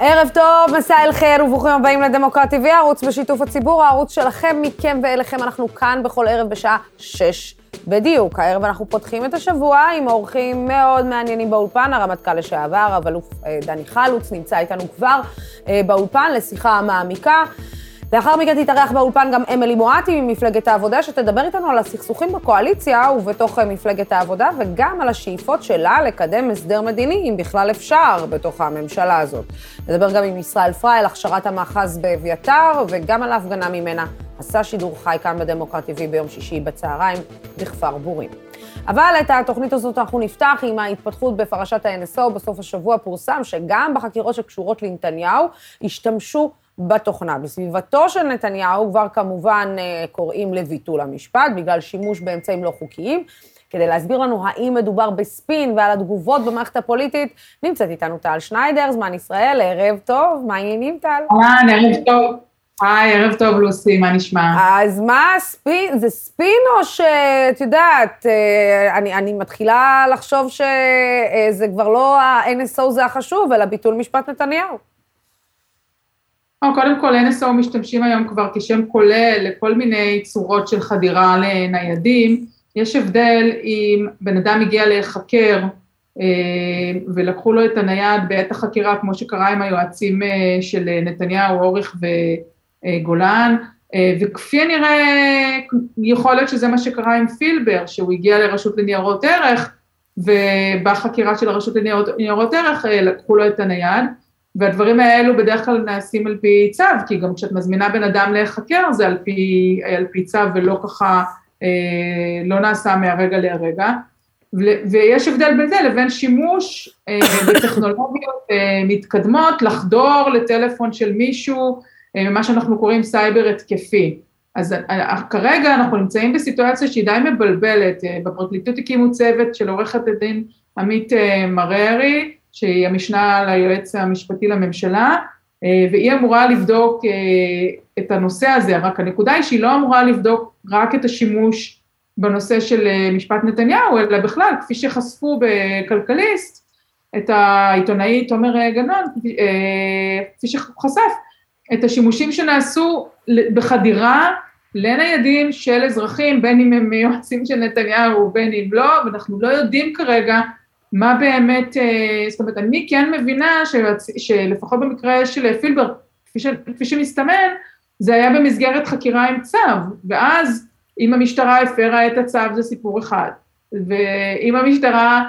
ערב טוב, מסע אל חיר וברוכים הבאים לדמוקרטי TV, הערוץ בשיתוף הציבור, הערוץ שלכם, מכם ואליכם. אנחנו כאן בכל ערב בשעה שש בדיוק. הערב אנחנו פותחים את השבוע עם אורחים מאוד מעניינים באולפן, הרמטכ"ל לשעבר, אלוף אה, דני חלוץ, נמצא איתנו כבר אה, באולפן לשיחה מעמיקה. לאחר מכן תתארח באולפן גם אמילי מואטי ממפלגת העבודה, שתדבר איתנו על הסכסוכים בקואליציה ובתוך אה, מפלגת העבודה, וגם על השאיפות שלה לקדם הסדר מדיני, אם בכלל אפשר, בתוך הממשלה הזאת. נדבר גם עם ישראל פריי על הכשרת המאחז באביתר, וגם על ההפגנה ממנה עשה שידור חי כאן בדמוקרט TV ביום שישי בצהריים בכפר בורים. אבל את התוכנית הזאת אנחנו נפתח עם ההתפתחות בפרשת ה-NSO. בסוף השבוע פורסם שגם בחקירות שקשורות לנתניהו השתמשו בתוכנה. בסביבתו של נתניהו כבר כמובן אה, קוראים לביטול המשפט בגלל שימוש באמצעים לא חוקיים. כדי להסביר לנו האם מדובר בספין ועל התגובות במערכת הפוליטית, נמצאת איתנו טל שניידר, זמן ישראל, ערב טוב, מה העניינים טל? אהלן, ערב טוב. היי, ערב טוב לוסי, מה נשמע? אז מה הספין, זה ספין או שאת יודעת, אה, אני, אני מתחילה לחשוב שזה כבר לא ה-NSO זה החשוב, אלא ביטול משפט נתניהו. או, קודם כל NSO משתמשים היום כבר כשם כולל לכל מיני צורות של חדירה לניידים. יש הבדל אם בן אדם הגיע להיחקר אה, ולקחו לו את הנייד בעת החקירה, כמו שקרה עם היועצים אה, של נתניהו, אורך וגולן, אה, וכפי הנראה יכול להיות שזה מה שקרה עם פילבר, שהוא הגיע לרשות לניירות ערך, ובחקירה של הרשות לניירות ערך לקחו לו את הנייד. והדברים האלו בדרך כלל נעשים על פי צו, כי גם כשאת מזמינה בן אדם להיחקר זה על פי, על פי צו ולא ככה, אה, לא נעשה מהרגע להרגע. ויש הבדל בין זה לבין שימוש אה, בטכנולוגיות אה, מתקדמות, לחדור לטלפון של מישהו, אה, מה שאנחנו קוראים סייבר התקפי. אז אה, כרגע אנחנו נמצאים בסיטואציה שהיא די מבלבלת, אה, בפרקליטות הקימו צוות של עורכת הדין עמית אה, מררי, שהיא המשנה ליועץ המשפטי לממשלה, אה, והיא אמורה לבדוק אה, את הנושא הזה, רק הנקודה היא שהיא לא אמורה לבדוק רק את השימוש בנושא של אה, משפט נתניהו, אלא בכלל, כפי שחשפו בכלכליסט, את העיתונאי תומר גנון, כפי שחשף, את השימושים שנעשו בחדירה לניידים של אזרחים, בין אם הם יועצים של נתניהו ובין אם לא, ואנחנו לא יודעים כרגע מה באמת, אה, זאת אומרת, אני כן מבינה. שלפחות במקרה של פילבר, כפי, ש... כפי שמסתמן, זה היה במסגרת חקירה עם צו, ואז אם המשטרה הפרה את הצו זה סיפור אחד, ואם המשטרה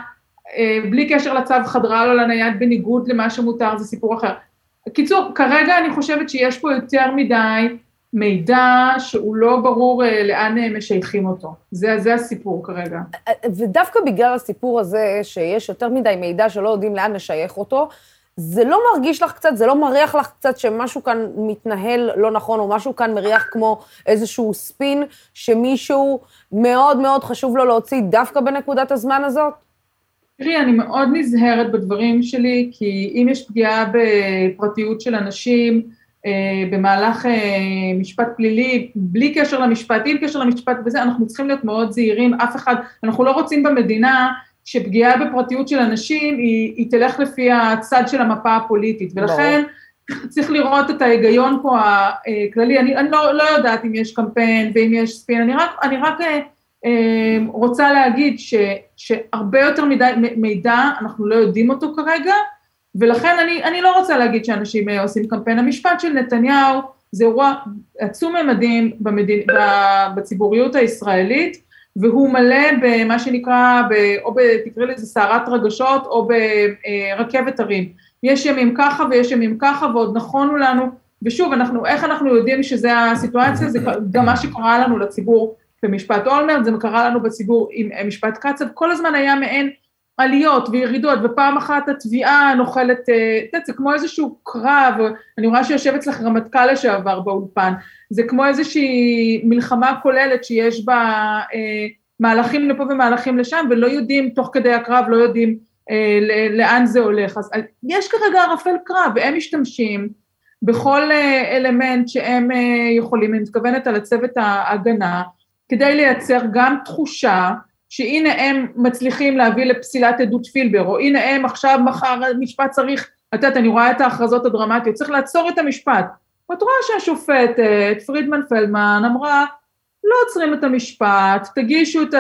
אה, בלי קשר לצו חדרה לו לנייד בניגוד למה שמותר זה סיפור אחר. קיצור, כרגע אני חושבת שיש פה יותר מדי מידע שהוא לא ברור אה, לאן אה, משייכים אותו. זה, זה הסיפור כרגע. ודווקא בגלל הסיפור הזה, שיש יותר מדי מידע שלא יודעים לאן לשייך אותו, זה לא מרגיש לך קצת, זה לא מריח לך קצת שמשהו כאן מתנהל לא נכון, או משהו כאן מריח כמו איזשהו ספין שמישהו מאוד מאוד חשוב לו להוציא דווקא בנקודת הזמן הזאת? תראי, אני מאוד נזהרת בדברים שלי, כי אם יש פגיעה בפרטיות של אנשים, אה, במהלך אה, משפט פלילי, בלי קשר למשפט, עם קשר למשפט וזה, אנחנו צריכים להיות מאוד זהירים, אף אחד, אנחנו לא רוצים במדינה שפגיעה בפרטיות של אנשים היא, היא תלך לפי הצד של המפה הפוליטית, ולכן צריך לראות את ההיגיון פה הכללי, אני, אני לא, לא יודעת אם יש קמפיין ואם יש ספין, אני רק, אני רק אה, רוצה להגיד ש, שהרבה יותר מדי מידע, אנחנו לא יודעים אותו כרגע, ולכן אני, אני לא רוצה להגיד שאנשים אה, עושים קמפיין. המשפט של נתניהו זה אירוע עצום ממדים במדין, בציבוריות הישראלית, והוא מלא במה שנקרא, ב, או תקראי לזה סערת רגשות, או ברכבת הרים. יש ימים ככה ויש ימים ככה, ועוד נכונו לנו, ושוב, אנחנו, איך אנחנו יודעים שזה הסיטואציה? זה גם מה שקרה לנו לציבור במשפט אולמרט, זה קרה לנו בציבור עם משפט קצב, כל הזמן היה מעין עליות וירידות, ופעם אחת התביעה נוחלת, אה, את יודעת, זה כמו איזשהו קרב, אני רואה שיושב אצלך רמטכ"ל לשעבר באולפן, זה כמו איזושהי מלחמה כוללת שיש בה אה, מהלכים לפה ומהלכים לשם, ולא יודעים, תוך כדי הקרב, לא יודעים אה, לאן זה הולך. אז יש כרגע ערפל קרב, והם משתמשים בכל אה, אלמנט שהם אה, יכולים, אני מתכוונת על הצוות ההגנה, כדי לייצר גם תחושה, שהנה הם מצליחים להביא לפסילת עדות פילבר, או הנה הם עכשיו מחר המשפט צריך את יודעת, אני רואה את ההכרזות הדרמטיות, צריך לעצור את המשפט. ואת רואה שהשופטת, פרידמן פלדמן, אמרה, לא עוצרים את המשפט, תגישו את,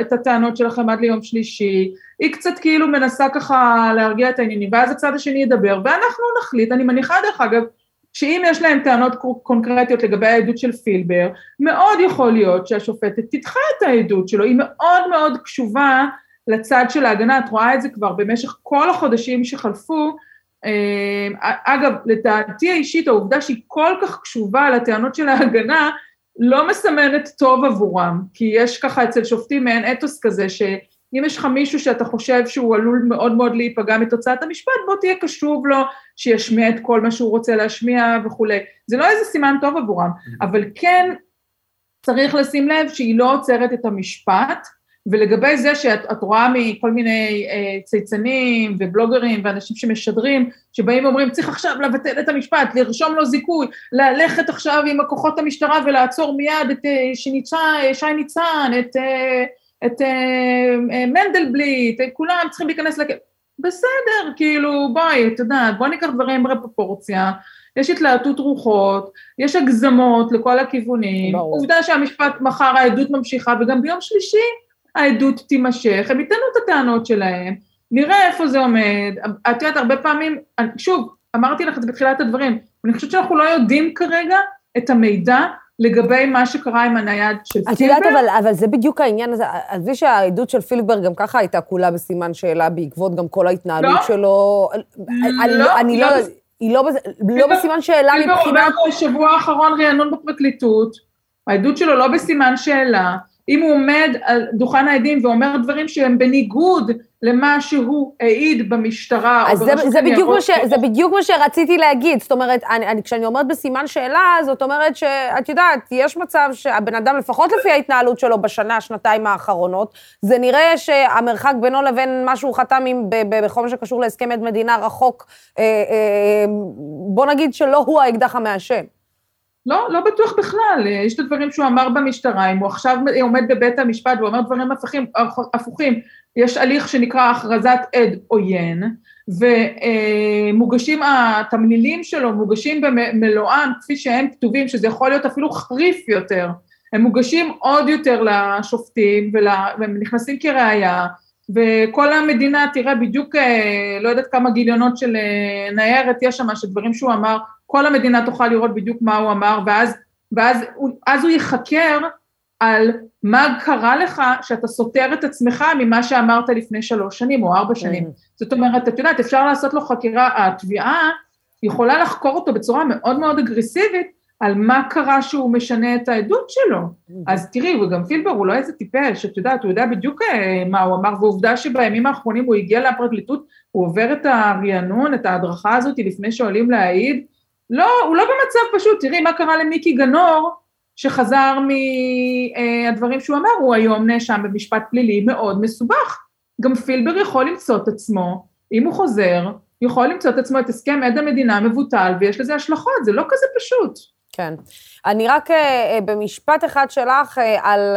את הטענות שלכם עד ליום שלישי, היא קצת כאילו מנסה ככה להרגיע את העניינים, ואז הצד השני ידבר, ואנחנו נחליט, אני מניחה דרך אגב, שאם יש להם טענות קונקרטיות לגבי העדות של פילבר, מאוד יכול להיות שהשופטת תדחה את העדות שלו, היא מאוד מאוד קשובה לצד של ההגנה, את רואה את זה כבר במשך כל החודשים שחלפו, אה, אגב, לדעתי האישית, העובדה שהיא כל כך קשובה לטענות של ההגנה, לא מסמנת טוב עבורם, כי יש ככה אצל שופטים מעין אתוס כזה, שאם יש לך מישהו שאתה חושב שהוא עלול מאוד מאוד להיפגע מתוצאת המשפט, בוא תהיה קשוב לו, שישמיע את כל מה שהוא רוצה להשמיע וכולי. זה לא איזה סימן טוב עבורם, mm-hmm. אבל כן צריך לשים לב שהיא לא עוצרת את המשפט, ולגבי זה שאת רואה מכל מיני אה, צייצנים ובלוגרים ואנשים שמשדרים, שבאים ואומרים צריך עכשיו לבטל את המשפט, לרשום לו זיכוי, ללכת עכשיו עם הכוחות המשטרה ולעצור מיד את אה, שניצה, שי ניצן, את, אה, את אה, אה, מנדלבליט, כולם צריכים להיכנס לכ... בסדר, כאילו בואי, את יודעת, בואי ניקח דברים בפרופורציה, יש התלהטות רוחות, יש הגזמות לכל הכיוונים, ברור. עובדה שהמשפט מחר העדות ממשיכה וגם ביום שלישי העדות תימשך, הם ייתנו את הטענות שלהם, נראה איפה זה עומד, את יודעת, הרבה פעמים, שוב, אמרתי לך את זה בתחילת הדברים, אני חושבת שאנחנו לא יודעים כרגע את המידע לגבי מה שקרה עם הנייד של פילבר. את יודעת, אבל, אבל זה בדיוק העניין הזה, עזבי שהעדות של פילבר גם ככה הייתה כולה בסימן שאלה בעקבות גם כל ההתנהלות לא, שלו. אני לא, לא, אני לא, לא, היא לא, לא בסימן שאלה מבחינת... פילבר אומר בשבוע האחרון רענון בפרקליטות, העדות שלו לא בסימן שאלה, אם הוא עומד על דוכן העדים ואומר דברים שהם בניגוד למה שהוא העיד במשטרה או ברשות זה, זה, בדיוק ש, זה בדיוק מה שרציתי להגיד, זאת אומרת, אני, אני, כשאני אומרת בסימן שאלה, זאת אומרת שאת יודעת, יש מצב שהבן אדם, לפחות לפי ההתנהלות שלו בשנה, שנתיים האחרונות, זה נראה שהמרחק בינו לבין מה שהוא חתם עם, ב, ב, בכל מה שקשור להסכם עד מדינה רחוק, אה, אה, בוא נגיד שלא הוא האקדח המעשן. לא, לא בטוח בכלל, יש את הדברים שהוא אמר במשטרה, אם הוא עכשיו עומד בבית המשפט ואומר דברים הפכים, הפוכים, יש הליך שנקרא הכרזת עד עוין, ומוגשים, התמלילים שלו מוגשים במלואם כפי שהם כתובים, שזה יכול להיות אפילו חריף יותר, הם מוגשים עוד יותר לשופטים והם נכנסים כראיה, וכל המדינה תראה בדיוק, אה, לא יודעת כמה גיליונות של אה, ניירת יש שם, שדברים שהוא אמר כל המדינה תוכל לראות בדיוק מה הוא אמר, ואז, ואז אז הוא ייחקר על מה קרה לך שאתה סותר את עצמך ממה שאמרת לפני שלוש שנים או ארבע שנים. כן. זאת אומרת, את יודעת, אפשר לעשות לו חקירה, התביעה יכולה לחקור אותו בצורה מאוד מאוד אגרסיבית על מה קרה שהוא משנה את העדות שלו. אז תראי, וגם פילבר הוא לא איזה טיפש, את יודעת, הוא יודע בדיוק אה, מה הוא אמר, ועובדה שבימים האחרונים הוא הגיע לפרקליטות, הוא עובר את הרענון, את ההדרכה הזאת לפני שעולים להעיד, לא, הוא לא במצב פשוט, תראי מה קרה למיקי גנור, שחזר מהדברים שהוא אמר, הוא היום נאשם במשפט פלילי מאוד מסובך. גם פילבר יכול למצוא את עצמו, אם הוא חוזר, יכול למצוא את עצמו את הסכם עד המדינה מבוטל, ויש לזה השלכות, זה לא כזה פשוט. כן. אני רק אה, אה, במשפט אחד שלך אה, על,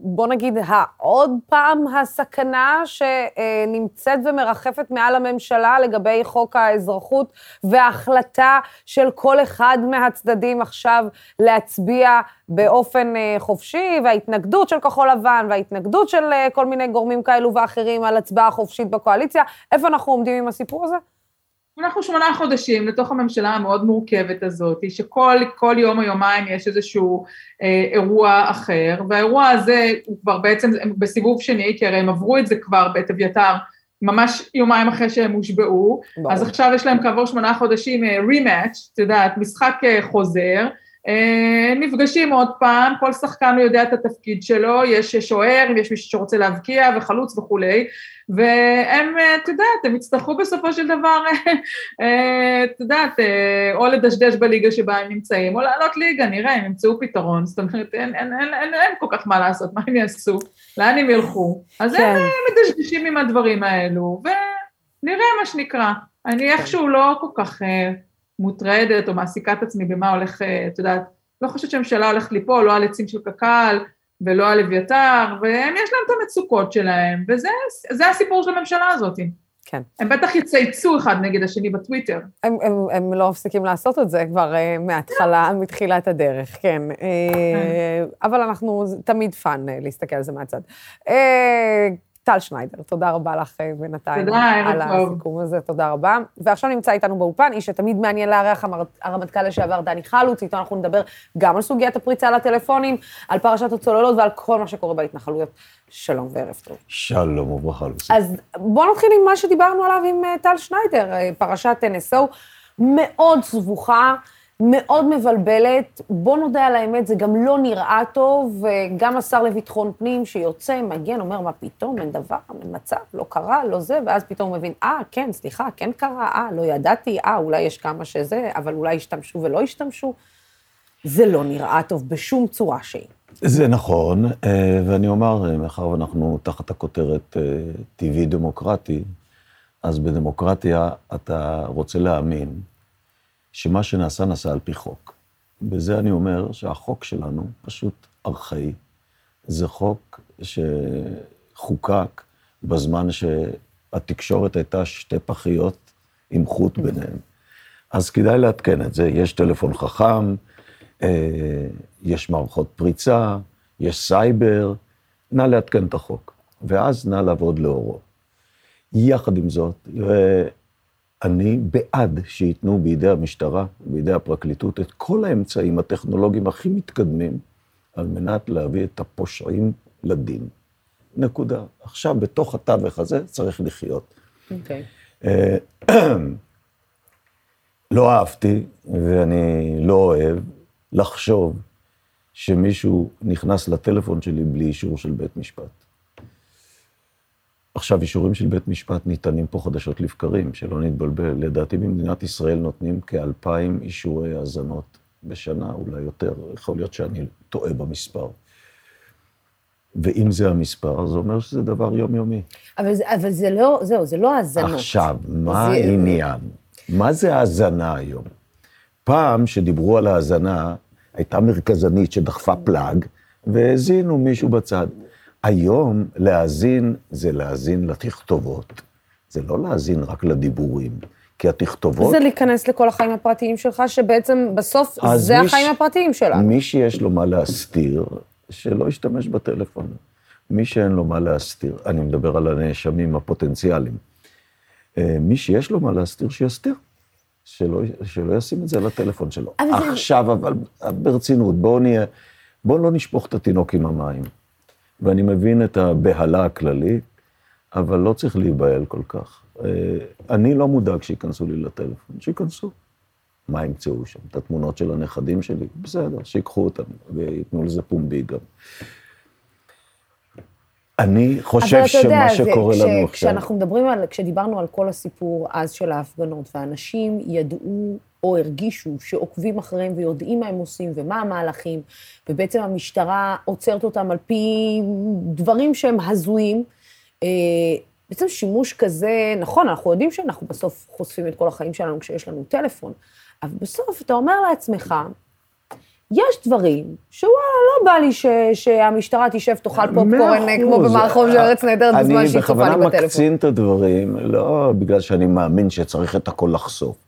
בוא נגיד, העוד פעם הסכנה שנמצאת ומרחפת מעל הממשלה לגבי חוק האזרחות וההחלטה של כל אחד מהצדדים עכשיו להצביע באופן חופשי, וההתנגדות של כחול לבן וההתנגדות של כל מיני גורמים כאלו ואחרים על הצבעה חופשית בקואליציה. איפה אנחנו עומדים עם הסיפור הזה? אנחנו שמונה חודשים לתוך הממשלה המאוד מורכבת הזאת, שכל יום או יומיים יש איזשהו אה, אירוע אחר, והאירוע הזה הוא כבר בעצם בסיבוב שני, כי הרי הם עברו את זה כבר בעת אביתר, ממש יומיים אחרי שהם הושבעו, אז עכשיו יש להם כעבור שמונה חודשים רימאץ', אה, את יודעת, משחק אה, חוזר, נפגשים עוד פעם, כל שחקן יודע את התפקיד שלו, יש שוער, אם יש מישהו שרוצה להבקיע וחלוץ וכולי, והם, אה, את יודעת, הם יצטרכו בסופו של דבר, אה, את יודעת, או לדשדש בליגה שבה הם נמצאים, או לעלות ליגה, נראה, הם ימצאו פתרון, זאת אומרת, אין, אין, אין, אין, אין כל כך מה לעשות, מה הם יעשו, לאן הם ילכו, אז כן. הם מדשדשים עם הדברים האלו, ונראה מה שנקרא. אני. איכשהו לא כל כך... מוטרדת או מעסיקה את עצמי במה הולך, אה, את יודעת, לא חושבת שהממשלה הולכת ליפול, לא על עצים של קק"ל ולא על אביתר, והם יש להם את המצוקות שלהם, וזה הסיפור של הממשלה הזאת. כן. הם בטח יצייצו אחד נגד השני בטוויטר. הם, הם, הם לא מפסיקים לעשות את זה כבר אה, מההתחלה, מתחילת הדרך, כן. אה, אבל אנחנו, תמיד fun אה, להסתכל על זה מהצד. אה, טל שניידר, תודה רבה לך בינתיים. תודה, ערב טוב. על הסיכום הזה, תודה רבה. ועכשיו נמצא איתנו באולפן, איש שתמיד מעניין לארח הרמטכ"ל לשעבר דני חלוץ, איתו אנחנו נדבר גם על סוגיית הפריצה לטלפונים, על פרשת הצוללות ועל כל מה שקורה בהתנחלויות. שלום וערב טוב. שלום וברכה, לוסי. אז בואו נתחיל עם מה שדיברנו עליו עם טל שניידר, פרשת NSO, מאוד סבוכה. מאוד מבלבלת, בוא נודה על האמת, זה גם לא נראה טוב, וגם השר לביטחון פנים שיוצא, מגן, אומר, מה פתאום, אין דבר, אין מצב, לא קרה, לא זה, ואז פתאום הוא מבין, אה, כן, סליחה, כן קרה, אה, לא ידעתי, אה, אולי יש כמה שזה, אבל אולי השתמשו ולא השתמשו. זה לא נראה טוב בשום צורה שהיא. זה נכון, אה, ואני אומר, אה, מאחר ואנחנו תחת הכותרת אה, טבעי דמוקרטי, אז בדמוקרטיה אתה רוצה להאמין שמה שנעשה, נעשה על פי חוק. בזה אני אומר שהחוק שלנו פשוט ארכאי. זה חוק שחוקק בזמן שהתקשורת הייתה שתי פחיות עם חוט ביניהן. אז כדאי לעדכן את זה. יש טלפון חכם, אה, יש מערכות פריצה, יש סייבר, נא לעדכן את החוק, ואז נא לעבוד לאורו. יחד עם זאת, אני בעד שייתנו בידי המשטרה, בידי הפרקליטות, את כל האמצעים הטכנולוגיים הכי מתקדמים, על מנת להביא את הפושעים לדין. נקודה. עכשיו, בתוך התווך הזה צריך לחיות. אוקיי. Okay. אה, לא אהבתי, ואני לא אוהב, לחשוב שמישהו נכנס לטלפון שלי בלי אישור של בית משפט. עכשיו, אישורים של בית משפט ניתנים פה חדשות לבקרים, שלא נתבלבל. לדעתי במדינת ישראל נותנים כאלפיים אישורי האזנות בשנה, אולי יותר, יכול להיות שאני טועה במספר. ואם זה המספר, זה אומר שזה דבר יומיומי. אבל, אבל זה לא, זהו, זה לא האזנות. עכשיו, מה זה... העניין? מה זה האזנה היום? פעם שדיברו על האזנה, הייתה מרכזנית שדחפה פלאג, והאזינו מישהו בצד. היום להאזין זה להאזין לתכתובות, זה לא להאזין רק לדיבורים, כי התכתובות... זה להיכנס לכל החיים הפרטיים שלך, שבעצם בסוף זה מי החיים ש... הפרטיים שלנו. מי שיש לו מה להסתיר, שלא ישתמש בטלפון. מי שאין לו מה להסתיר, אני מדבר על הנאשמים הפוטנציאליים, אה, מי שיש לו מה להסתיר, שיסתיר. שלא, שלא ישים את זה לטלפון שלו. אבל עכשיו, זה... אבל ברצינות, בואו נהיה, בואו לא נשפוך את התינוק עם המים. ואני מבין את הבהלה הכללית, אבל לא צריך להיבהל כל כך. אה, אני לא מודאג שייכנסו לי לטלפון, שייכנסו. מה ימצאו שם? את התמונות של הנכדים שלי? בסדר, שיקחו אותם וייתנו לזה פומבי גם. אני חושב שמה יודע, שקורה זה, לנו עכשיו... כשאנחנו מדברים על, כשדיברנו על כל הסיפור אז של ההפגנות, ואנשים ידעו או הרגישו שעוקבים אחריהם ויודעים מה הם עושים ומה המהלכים, ובעצם המשטרה עוצרת אותם על פי דברים שהם הזויים. אה, בעצם שימוש כזה, נכון, אנחנו יודעים שאנחנו בסוף חושפים את כל החיים שלנו כשיש לנו טלפון, אבל בסוף אתה אומר לעצמך, יש דברים שוואלה, לא בא לי ש, שהמשטרה תשב, תאכל פופקורן כמו במערכון של ארץ נהדרת בזמן שהיא צופה לי בטלפון. אני בכוונה מקצין את הדברים, לא בגלל שאני מאמין שצריך את הכל לחשוף.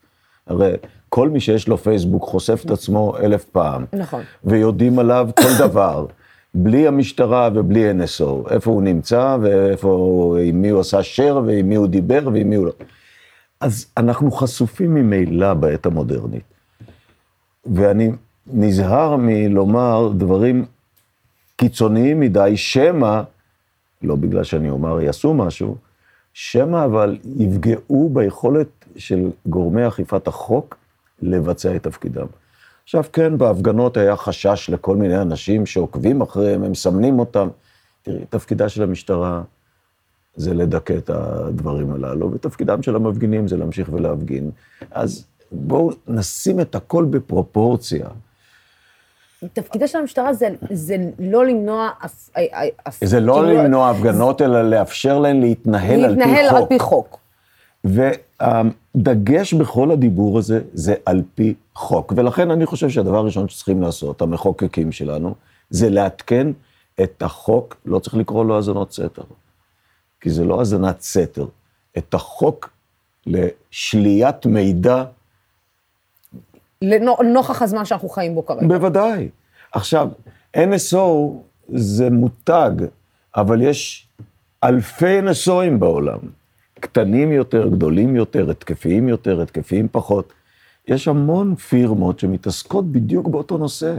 הרי כל מי שיש לו פייסבוק חושף את עצמו אלף פעם. נכון. ויודעים עליו כל דבר. בלי המשטרה ובלי NSO, איפה הוא נמצא ואיפה, עם מי הוא עשה share ועם מי הוא דיבר ועם מי הוא לא. אז אנחנו חשופים ממילא בעת המודרנית. ואני נזהר מלומר דברים קיצוניים מדי, שמא, לא בגלל שאני אומר יעשו משהו, שמא אבל יפגעו ביכולת של גורמי אכיפת החוק לבצע את תפקידם. עכשיו, כן, בהפגנות היה חשש לכל מיני אנשים שעוקבים אחריהם, הם מסמנים אותם. תראי, תפקידה של המשטרה זה לדכא את הדברים הללו, ותפקידם של המפגינים זה להמשיך ולהפגין. אז בואו נשים את הכל בפרופורציה. תפקידה של המשטרה זה, זה לא למנוע... אפ, זה לא כאילו, למנוע הפגנות, אלא לאפשר להן להתנהל, להתנהל על פי חוק. להתנהל על פי חוק. והדגש בכל הדיבור הזה זה על פי חוק. ולכן אני חושב שהדבר הראשון שצריכים לעשות, המחוקקים שלנו, זה לעדכן את החוק, לא צריך לקרוא לו האזנות סתר, כי זה לא האזנת סתר, את החוק לשליית מידע. לנוכח הזמן שאנחנו חיים בו כרגע. בוודאי. עכשיו, NSO זה מותג, אבל יש אלפי NSOים בעולם. קטנים יותר, גדולים יותר, התקפיים יותר, התקפיים פחות. יש המון פירמות שמתעסקות בדיוק באותו נושא.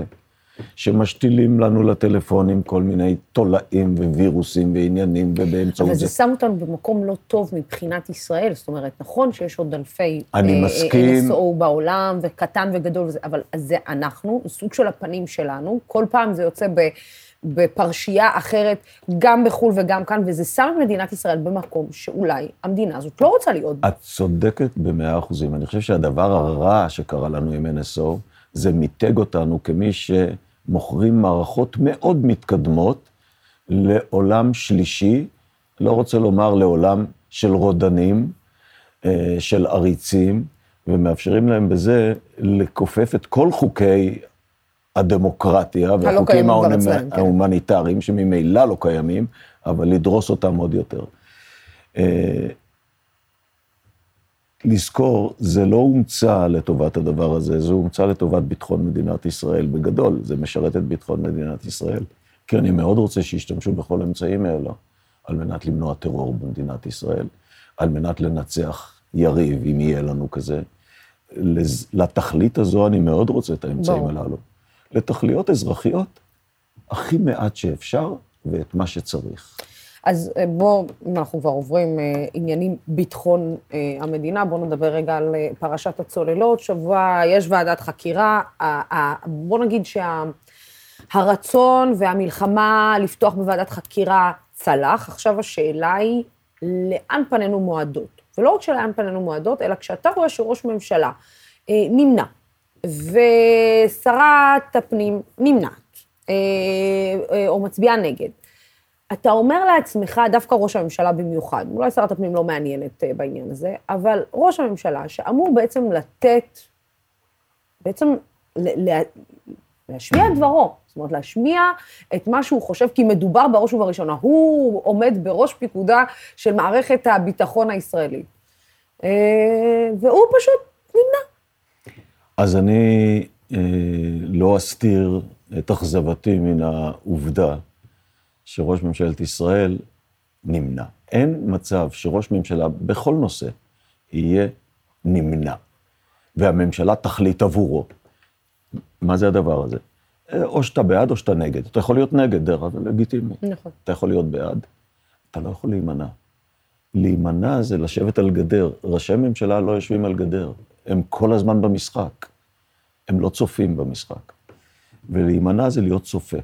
שמשתילים לנו לטלפונים כל מיני תולעים ווירוסים ועניינים, ובאמצעות זה... אבל זה שם אותנו במקום לא טוב מבחינת ישראל, זאת אומרת, נכון שיש עוד אלפי... אני uh, מסכים. NSO בעולם, וקטן וגדול אבל זה אנחנו, סוג של הפנים שלנו, כל פעם זה יוצא ב... בפרשייה אחרת, גם בחו"ל וגם כאן, וזה שם את מדינת ישראל במקום שאולי המדינה הזאת לא רוצה להיות. את צודקת במאה אחוזים. אני חושב שהדבר הרע שקרה לנו עם NSO, זה מיתג אותנו כמי ש... מוכרים מערכות מאוד מתקדמות לעולם שלישי, לא רוצה לומר לעולם של רודנים, אה, של עריצים, ומאפשרים להם בזה לכופף את כל חוקי הדמוקרטיה והחוקים כן. ההומניטריים, שממילא לא קיימים, אבל לדרוס אותם עוד יותר. אה, לזכור, זה לא הומצא לטובת הדבר הזה, זה הומצא לטובת ביטחון מדינת ישראל בגדול, זה משרת את ביטחון מדינת ישראל. כי אני מאוד רוצה שישתמשו בכל האמצעים האלו, על מנת למנוע טרור במדינת ישראל, על מנת לנצח יריב, אם יהיה לנו כזה. לתכלית הזו אני מאוד רוצה את האמצעים בוא. הללו. לתכליות אזרחיות, הכי מעט שאפשר, ואת מה שצריך. אז אה, בואו, אם אנחנו כבר עוברים אה, עניינים ביטחון אה, המדינה, בואו נדבר רגע על פרשת הצוללות. שבוע יש ועדת חקירה, בואו נגיד שהרצון שה, והמלחמה לפתוח בוועדת חקירה צלח. עכשיו השאלה היא, לאן פנינו מועדות? ולא רק שלאן פנינו מועדות, אלא כשאתה רואה שראש ממשלה נמנע, ושרת הפנים נמנעת, או מצביעה נגד, אתה אומר לעצמך, דווקא ראש הממשלה במיוחד, אולי שרת הפנים לא מעניינת אה, בעניין הזה, אבל ראש הממשלה, שאמור בעצם לתת, בעצם לה, להשמיע את דברו, זאת אומרת, להשמיע את מה שהוא חושב, כי מדובר בראש ובראשונה. הוא עומד בראש פיקודה של מערכת הביטחון הישראלית. אה, והוא פשוט נמנע. אז אני אה, לא אסתיר את אכזבתי מן העובדה שראש ממשלת ישראל נמנע. אין מצב שראש ממשלה בכל נושא יהיה נמנע, והממשלה תחליט עבורו. מה זה הדבר הזה? או שאתה בעד או שאתה נגד. אתה יכול להיות נגד, דרך אגב, לגיטימי. נכון. אתה יכול להיות בעד, אתה לא יכול להימנע. להימנע זה לשבת על גדר. ראשי ממשלה לא יושבים על גדר, הם כל הזמן במשחק. הם לא צופים במשחק. ולהימנע זה להיות צופה.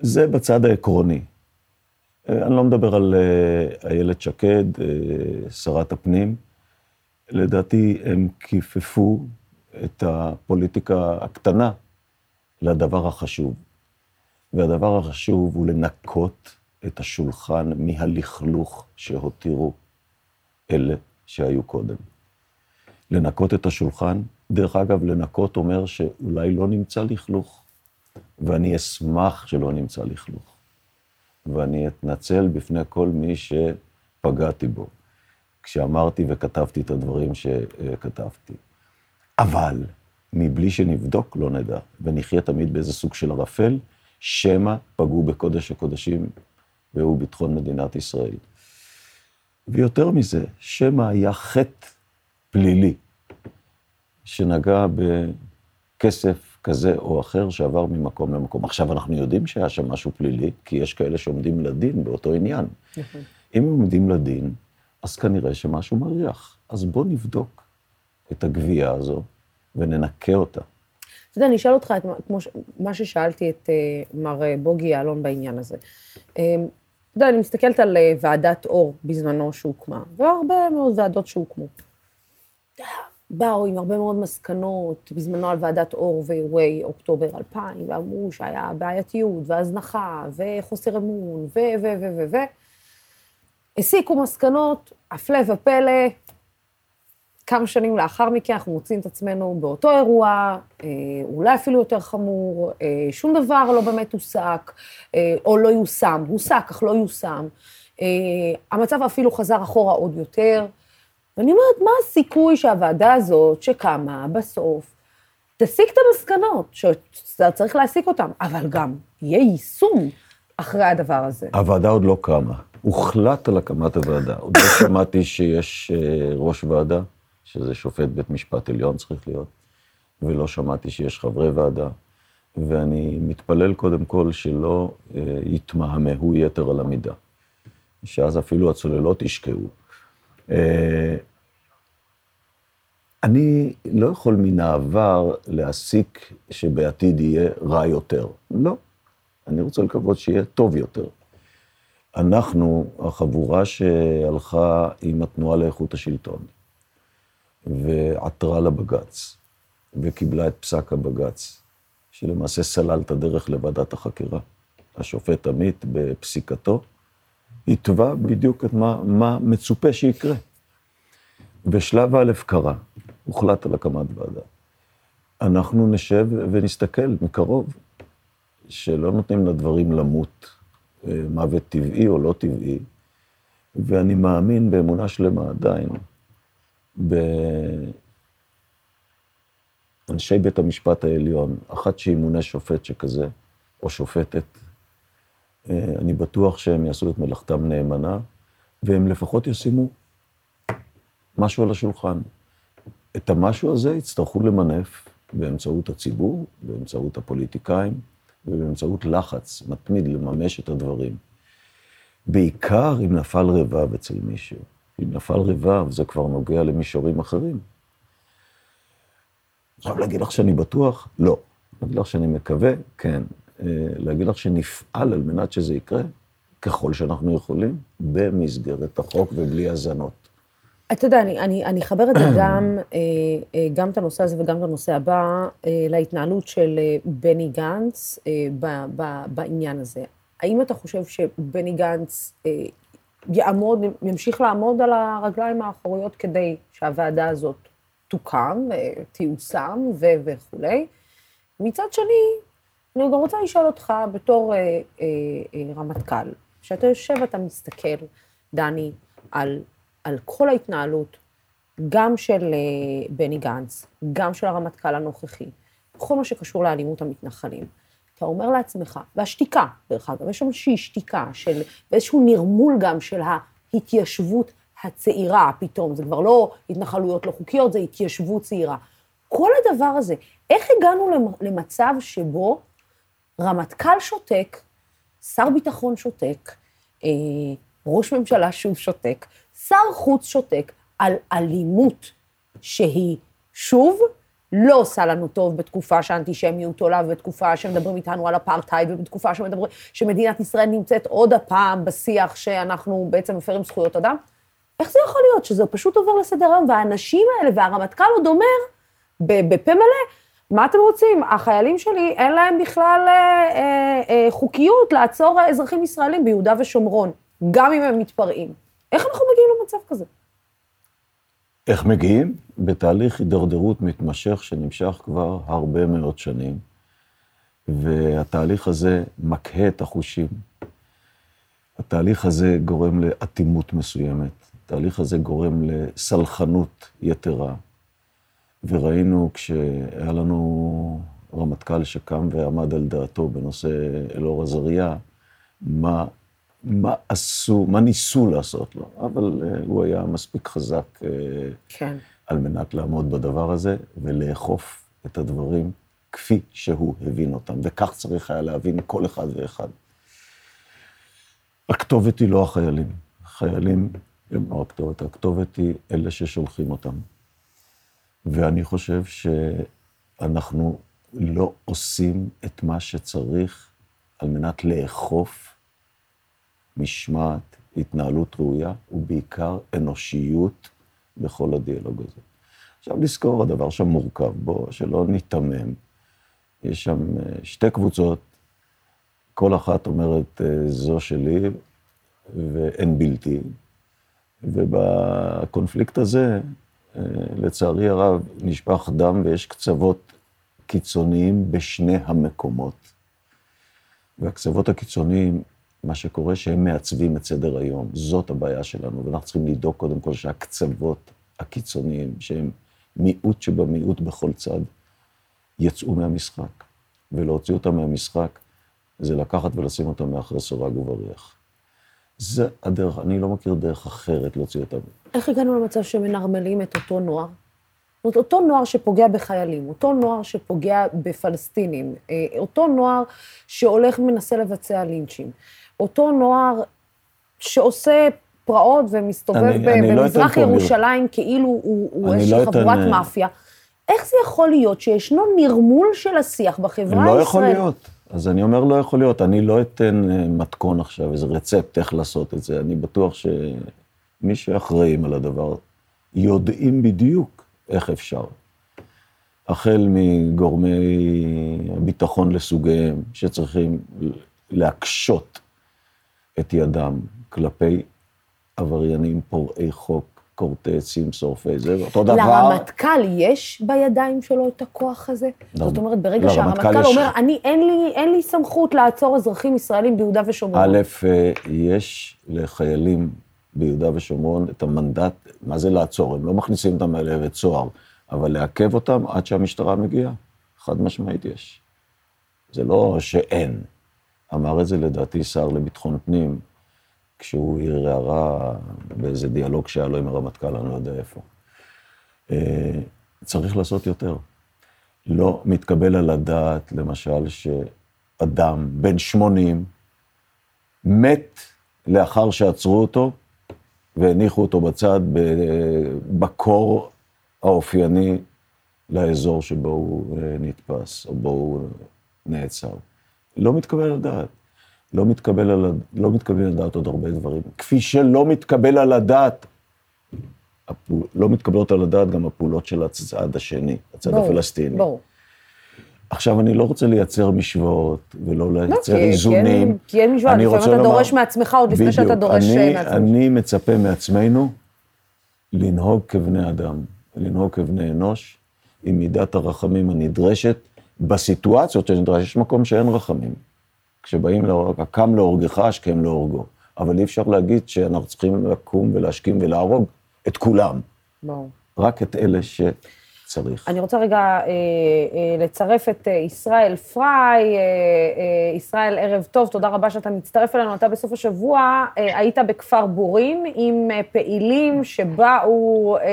זה בצד העקרוני. אה, אני לא מדבר על אה, איילת שקד, אה, שרת הפנים. לדעתי הם כיפפו את הפוליטיקה הקטנה לדבר החשוב. והדבר החשוב הוא לנקות את השולחן מהלכלוך שהותירו אלה שהיו קודם. לנקות את השולחן, דרך אגב, לנקות אומר שאולי לא נמצא לכלוך. ואני אשמח שלא נמצא לכלוך. ואני אתנצל בפני כל מי שפגעתי בו, כשאמרתי וכתבתי את הדברים שכתבתי. אבל מבלי שנבדוק לא נדע, ונחיה תמיד באיזה סוג של ערפל, שמא פגעו בקודש הקודשים, והוא ביטחון מדינת ישראל. ויותר מזה, שמא היה חטא פלילי שנגע בכסף כזה או אחר שעבר ממקום למקום. עכשיו, אנחנו יודעים שהיה שם משהו פלילי, כי יש כאלה שעומדים לדין באותו עניין. נכון. אם הם עומדים לדין, אז כנראה שמשהו מריח. אז בואו נבדוק את הגבייה הזו וננקה אותה. אתה יודע, אני אשאל אותך את כמו ש... מה ששאלתי את uh, מר אה, בוגי יעלון בעניין הזה. Um, אתה יודע, אני מסתכלת על uh, ועדת אור בזמנו שהוקמה, והרבה מאוד ועדות שהוקמו. באו עם הרבה מאוד מסקנות, בזמנו על ועדת אור ואירועי אוקטובר 2000, ואמרו שהיה בעייתיות והזנחה וחוסר אמון ו... ו... ו... ו... ו... הסיקו מסקנות, הפלא ופלא, כמה שנים לאחר מכן אנחנו מוצאים את עצמנו באותו אירוע, אה, אולי אפילו יותר חמור, אה, שום דבר לא באמת הוסק, אה, או לא יושם, הוסק אך לא יושם. אה, המצב אפילו חזר אחורה עוד יותר. ואני אומרת, מה הסיכוי שהוועדה הזאת שקמה בסוף תסיק את המסקנות, שצריך להסיק אותן, אבל גם יהיה יישום אחרי הדבר הזה. הוועדה עוד לא קמה. הוחלט על הקמת הוועדה. עוד לא שמעתי שיש אה, ראש ועדה, שזה שופט בית משפט עליון צריך להיות, ולא שמעתי שיש חברי ועדה, ואני מתפלל קודם כל שלא אה, יתמהמהו יתר על המידה, שאז אפילו הצוללות ישקעו. אה, אני לא יכול מן העבר להסיק שבעתיד יהיה רע יותר. לא. אני רוצה לקוות שיהיה טוב יותר. אנחנו, החבורה שהלכה עם התנועה לאיכות השלטון, ועתרה לבג"ץ, וקיבלה את פסק הבג"ץ, שלמעשה סלל את הדרך לוועדת החקירה. השופט עמית, בפסיקתו, התווה בדיוק את מה, מה מצופה שיקרה. בשלב א' קרה, הוחלט על הקמת ועדה. אנחנו נשב ונסתכל מקרוב, שלא נותנים לדברים למות אה, מוות טבעי או לא טבעי, ואני מאמין באמונה שלמה עדיין באנשי בית המשפט העליון, אחת שימונה שופט שכזה, או שופטת, אני בטוח שהם יעשו את מלאכתם נאמנה, והם לפחות ישימו משהו על השולחן. את המשהו הזה יצטרכו למנף באמצעות הציבור, באמצעות הפוליטיקאים, ובאמצעות לחץ מתמיד לממש את הדברים. בעיקר אם נפל רבב אצל מישהו. אם נפל רבב, זה כבר נוגע למישורים אחרים. עכשיו, להגיד לך שאני בטוח? לא. להגיד לך שאני מקווה? כן. אה, להגיד לך שנפעל על מנת שזה יקרה? ככל שאנחנו יכולים, במסגרת החוק ובלי האזנות. אתה יודע, אני, אני, אחבר את זה גם, אה, אה, גם את הנושא הזה וגם את הנושא הבא, להתנהלות של בני גנץ ב, ב, בעניין הזה. האם אתה חושב שבני גנץ יעמוד, ימשיך לעמוד על הרגליים האחוריות כדי שהוועדה הזאת תוקם, תיושם וכולי? מצד שני, אני גם רוצה לשאול אותך בתור רמטכ"ל, כשאתה יושב ואתה מסתכל, דני, על על כל ההתנהלות, גם של אה, בני גנץ, גם של הרמטכ"ל הנוכחי, בכל מה שקשור לאלימות המתנחלים. אתה אומר לעצמך, והשתיקה, דרך אגב, יש שם איזושהי שתיקה של, ואיזשהו נרמול גם של ההתיישבות הצעירה פתאום, זה כבר לא התנחלויות לא חוקיות, זה התיישבות צעירה. כל הדבר הזה, איך הגענו למצב שבו רמטכ"ל שותק, שר ביטחון שותק, אה, ראש ממשלה שוב שותק, שר חוץ שותק על אלימות שהיא, שוב, לא עושה לנו טוב בתקופה שהאנטישמיות עולה ובתקופה שמדברים איתנו על אפרטהייד ובתקופה שמדברים, שמדינת ישראל נמצאת עוד הפעם בשיח שאנחנו בעצם מפרים זכויות אדם. איך זה יכול להיות שזה פשוט עובר לסדר היום והאנשים האלה והרמטכ"ל עוד אומר בפה מלא, מה אתם רוצים? החיילים שלי, אין להם בכלל אה, אה, אה, חוקיות לעצור אזרחים ישראלים ביהודה ושומרון, גם אם הם מתפרעים. איך אנחנו מגיעים למצב כזה? איך מגיעים? בתהליך הידרדרות מתמשך שנמשך כבר הרבה מאוד שנים, והתהליך הזה מקהה את החושים. התהליך הזה גורם לאטימות מסוימת, התהליך הזה גורם לסלחנות יתרה. וראינו כשהיה לנו רמטכ"ל שקם ועמד על דעתו בנושא אלאור עזריה, מה מה עשו, מה ניסו לעשות לו, אבל uh, הוא היה מספיק חזק uh, כן. על מנת לעמוד בדבר הזה ולאכוף את הדברים כפי שהוא הבין אותם, וכך צריך היה להבין כל אחד ואחד. הכתובת היא לא החיילים, החיילים הם לא הכתובת, הכתובת היא אלה ששולחים אותם. ואני חושב שאנחנו לא עושים את מה שצריך על מנת לאכוף משמעת, התנהלות ראויה, ובעיקר אנושיות בכל הדיאלוג הזה. עכשיו לזכור, הדבר שם מורכב בו, שלא ניתמם. יש שם אה, שתי קבוצות, כל אחת אומרת, אה, זו שלי ואין בלתי. ובקונפליקט הזה, לצערי הרב, נשפך דם ויש קצוות קיצוניים בשני המקומות. והקצוות הקיצוניים מה שקורה שהם מעצבים את סדר היום. זאת הבעיה שלנו, ואנחנו צריכים לדאוג קודם כל שהקצוות הקיצוניים, שהם מיעוט שבמיעוט בכל צד, יצאו מהמשחק. ולהוציא אותם מהמשחק זה לקחת ולשים אותם מאחורי סורג ובריח. זה הדרך, אני לא מכיר דרך אחרת להוציא אותם. איך הגענו למצב שמנרמלים את אותו נוער? זאת אומרת, אותו נוער שפוגע בחיילים, אותו נוער שפוגע בפלסטינים, אה, אותו נוער שהולך ומנסה לבצע לינצ'ים, אותו נוער שעושה פרעות ומסתובב אני- אני לא במזרח אתן פה ירושלים כאילו הוא, איזושהי לא אתן, חבורת אה, מאפיה. איך זה יכול להיות שישנו נרמול של השיח בחברה לא הישראלית? יכול להיות. אז אני אומר, לא יכול להיות. אני לא אתן אה, מתכון עכשיו, איזה רצפט איך לעשות את זה. אני בטוח שמי שאחראים על הדבר יודעים בדיוק איך אפשר. החל מגורמי הביטחון לסוגיהם, שצריכים להקשות את ידם כלפי עבריינים פורעי חוק, כורתי עצים, שורפי זה, אותו דבר... לרמטכ"ל יש בידיים שלו את הכוח הזה? זאת אומרת, ברגע לרמטכ"ל שהרמטכ"ל יש- אומר, אני, אין לי, אין לי סמכות לעצור אזרחים ישראלים ביהודה ושומרון. א', אה, יש לחיילים ביהודה ושומרון את המנדט, מה זה לעצור? הם לא מכניסים אותם לבית סוהר, אבל לעכב אותם עד שהמשטרה מגיעה. חד משמעית יש. זה לא שאין. אמר את זה לדעתי שר לביטחון פנים, כשהוא העיר הערה באיזה דיאלוג שהיה לו עם הרמטכ"ל, אני לא יודע איפה. אה, צריך לעשות יותר. לא מתקבל על הדעת, למשל, שאדם בן 80 מת לאחר שעצרו אותו והניחו אותו בצד בקור האופייני לאזור שבו הוא אה, נתפס, או בו הוא נעצר. לא מתקבל על הדעת. לא מתקבל על, לא מתקבל על הדעת עוד הרבה דברים. כפי שלא מתקבל על הדעת, הפעול, לא מתקבלות על הדעת גם הפעולות של הצד השני, הצד ברור, הפלסטיני. ברור. עכשיו, אני לא רוצה לייצר משוואות ולא לא, לייצר כי- איזונים. כי אין- כי אין משוואה, לפעמים אתה לומר- דורש מעצמך עוד לפני שאתה. דורש אני- מעצמך. אני מצפה מעצמנו לנהוג כבני אדם, לנהוג כבני אנוש, עם מידת הרחמים הנדרשת, בסיטואציות שנדרש, יש מקום שאין רחמים. כשבאים להורג, הקם להורגך, השכם להורגו. אבל אי אפשר להגיד שאנחנו צריכים לקום ולהשכים ולהרוג את כולם, ברור. רק את אלה שצריך. אני רוצה רגע אה, אה, לצרף את אה, ישראל פריי. אה, אה, ישראל, ערב טוב, תודה רבה שאתה מצטרף אלינו. אתה בסוף השבוע אה, היית בכפר בורין עם אה, פעילים שבאו אה,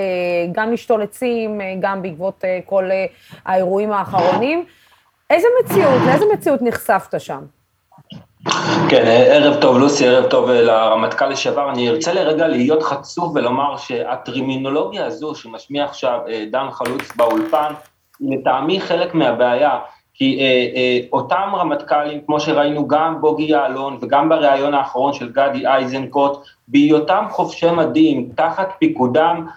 גם לשתול עצים, אה, גם בעקבות אה, כל אה, האירועים האחרונים. איזה מציאות, לאיזה מציאות נחשפת שם? כן, ערב טוב לוסי, ערב טוב לרמטכ"ל לשעבר. אני ארצה לרגע להיות חצוף ולומר שהטרימינולוגיה הזו שמשמיע עכשיו אה, דן חלוץ באולפן, היא לטעמי חלק מהבעיה. כי אה, אה, אותם רמטכ"לים, כמו שראינו גם בוגי יעלון וגם בריאיון האחרון של גדי איזנקוט, בהיותם חובשי מדים, תחת פיקודם, אה,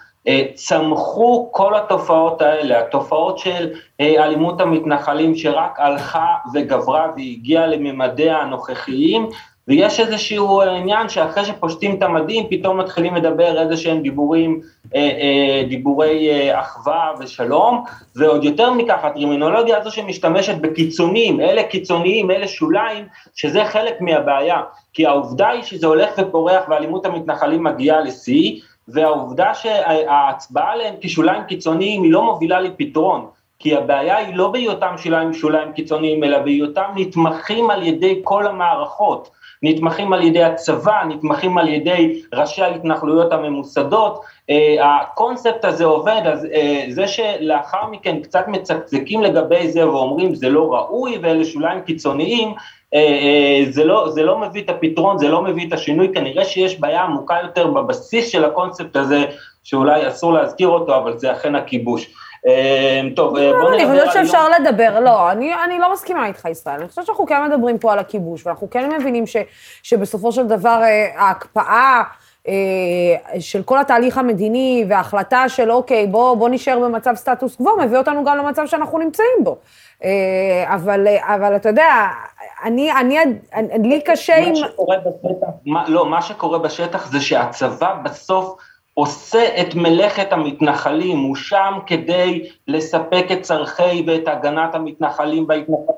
צמחו כל התופעות האלה, התופעות של אה, אלימות המתנחלים שרק הלכה וגברה והגיעה לממדיה הנוכחיים, ויש איזשהו עניין שאחרי שפושטים את המדים, פתאום מתחילים לדבר איזה שהם דיבורים, אה, אה, דיבורי אה, אחווה ושלום, ועוד יותר מכך, הטרימינולוגיה הזו שמשתמשת בקיצונים, אלה קיצוניים, אלה שוליים, שזה חלק מהבעיה, כי העובדה היא שזה הולך ופורח ואלימות המתנחלים מגיעה לשיא, והעובדה שההצבעה עליהם כשוליים קיצוניים היא לא מובילה לפתרון, כי הבעיה היא לא בהיותם שוליים, שוליים קיצוניים, אלא בהיותם נתמכים על ידי כל המערכות, נתמכים על ידי הצבא, נתמכים על ידי ראשי ההתנחלויות הממוסדות, uh, הקונספט הזה עובד, אז uh, זה שלאחר מכן קצת מצקצקים לגבי זה ואומרים זה לא ראוי ואלה שוליים קיצוניים, זה, לא, זה לא מביא את הפתרון, זה לא מביא את השינוי, כנראה שיש בעיה עמוקה יותר בבסיס של הקונספט הזה, שאולי אסור להזכיר אותו, אבל זה אכן הכיבוש. טוב, בוא נדבר אני. חושבת שאפשר לדבר, לא, אני, לא מסכימה איתך, ישראל. אני חושבת שאנחנו כן מדברים פה על הכיבוש, ואנחנו כן מבינים שבסופו של דבר אה, ההקפאה אה, של כל התהליך המדיני וההחלטה של אוקיי, בוא, בוא נשאר במצב סטטוס קוו, מביא אותנו גם למצב שאנחנו נמצאים בו. אה, אבל, אבל אתה יודע, אני, אני, אני, לי קשה עם... בשטח, מה, לא, מה שקורה בשטח זה שהצבא בסוף עושה את מלאכת המתנחלים, הוא שם כדי לספק את צורכי ואת הגנת המתנחלים בהתנחלות,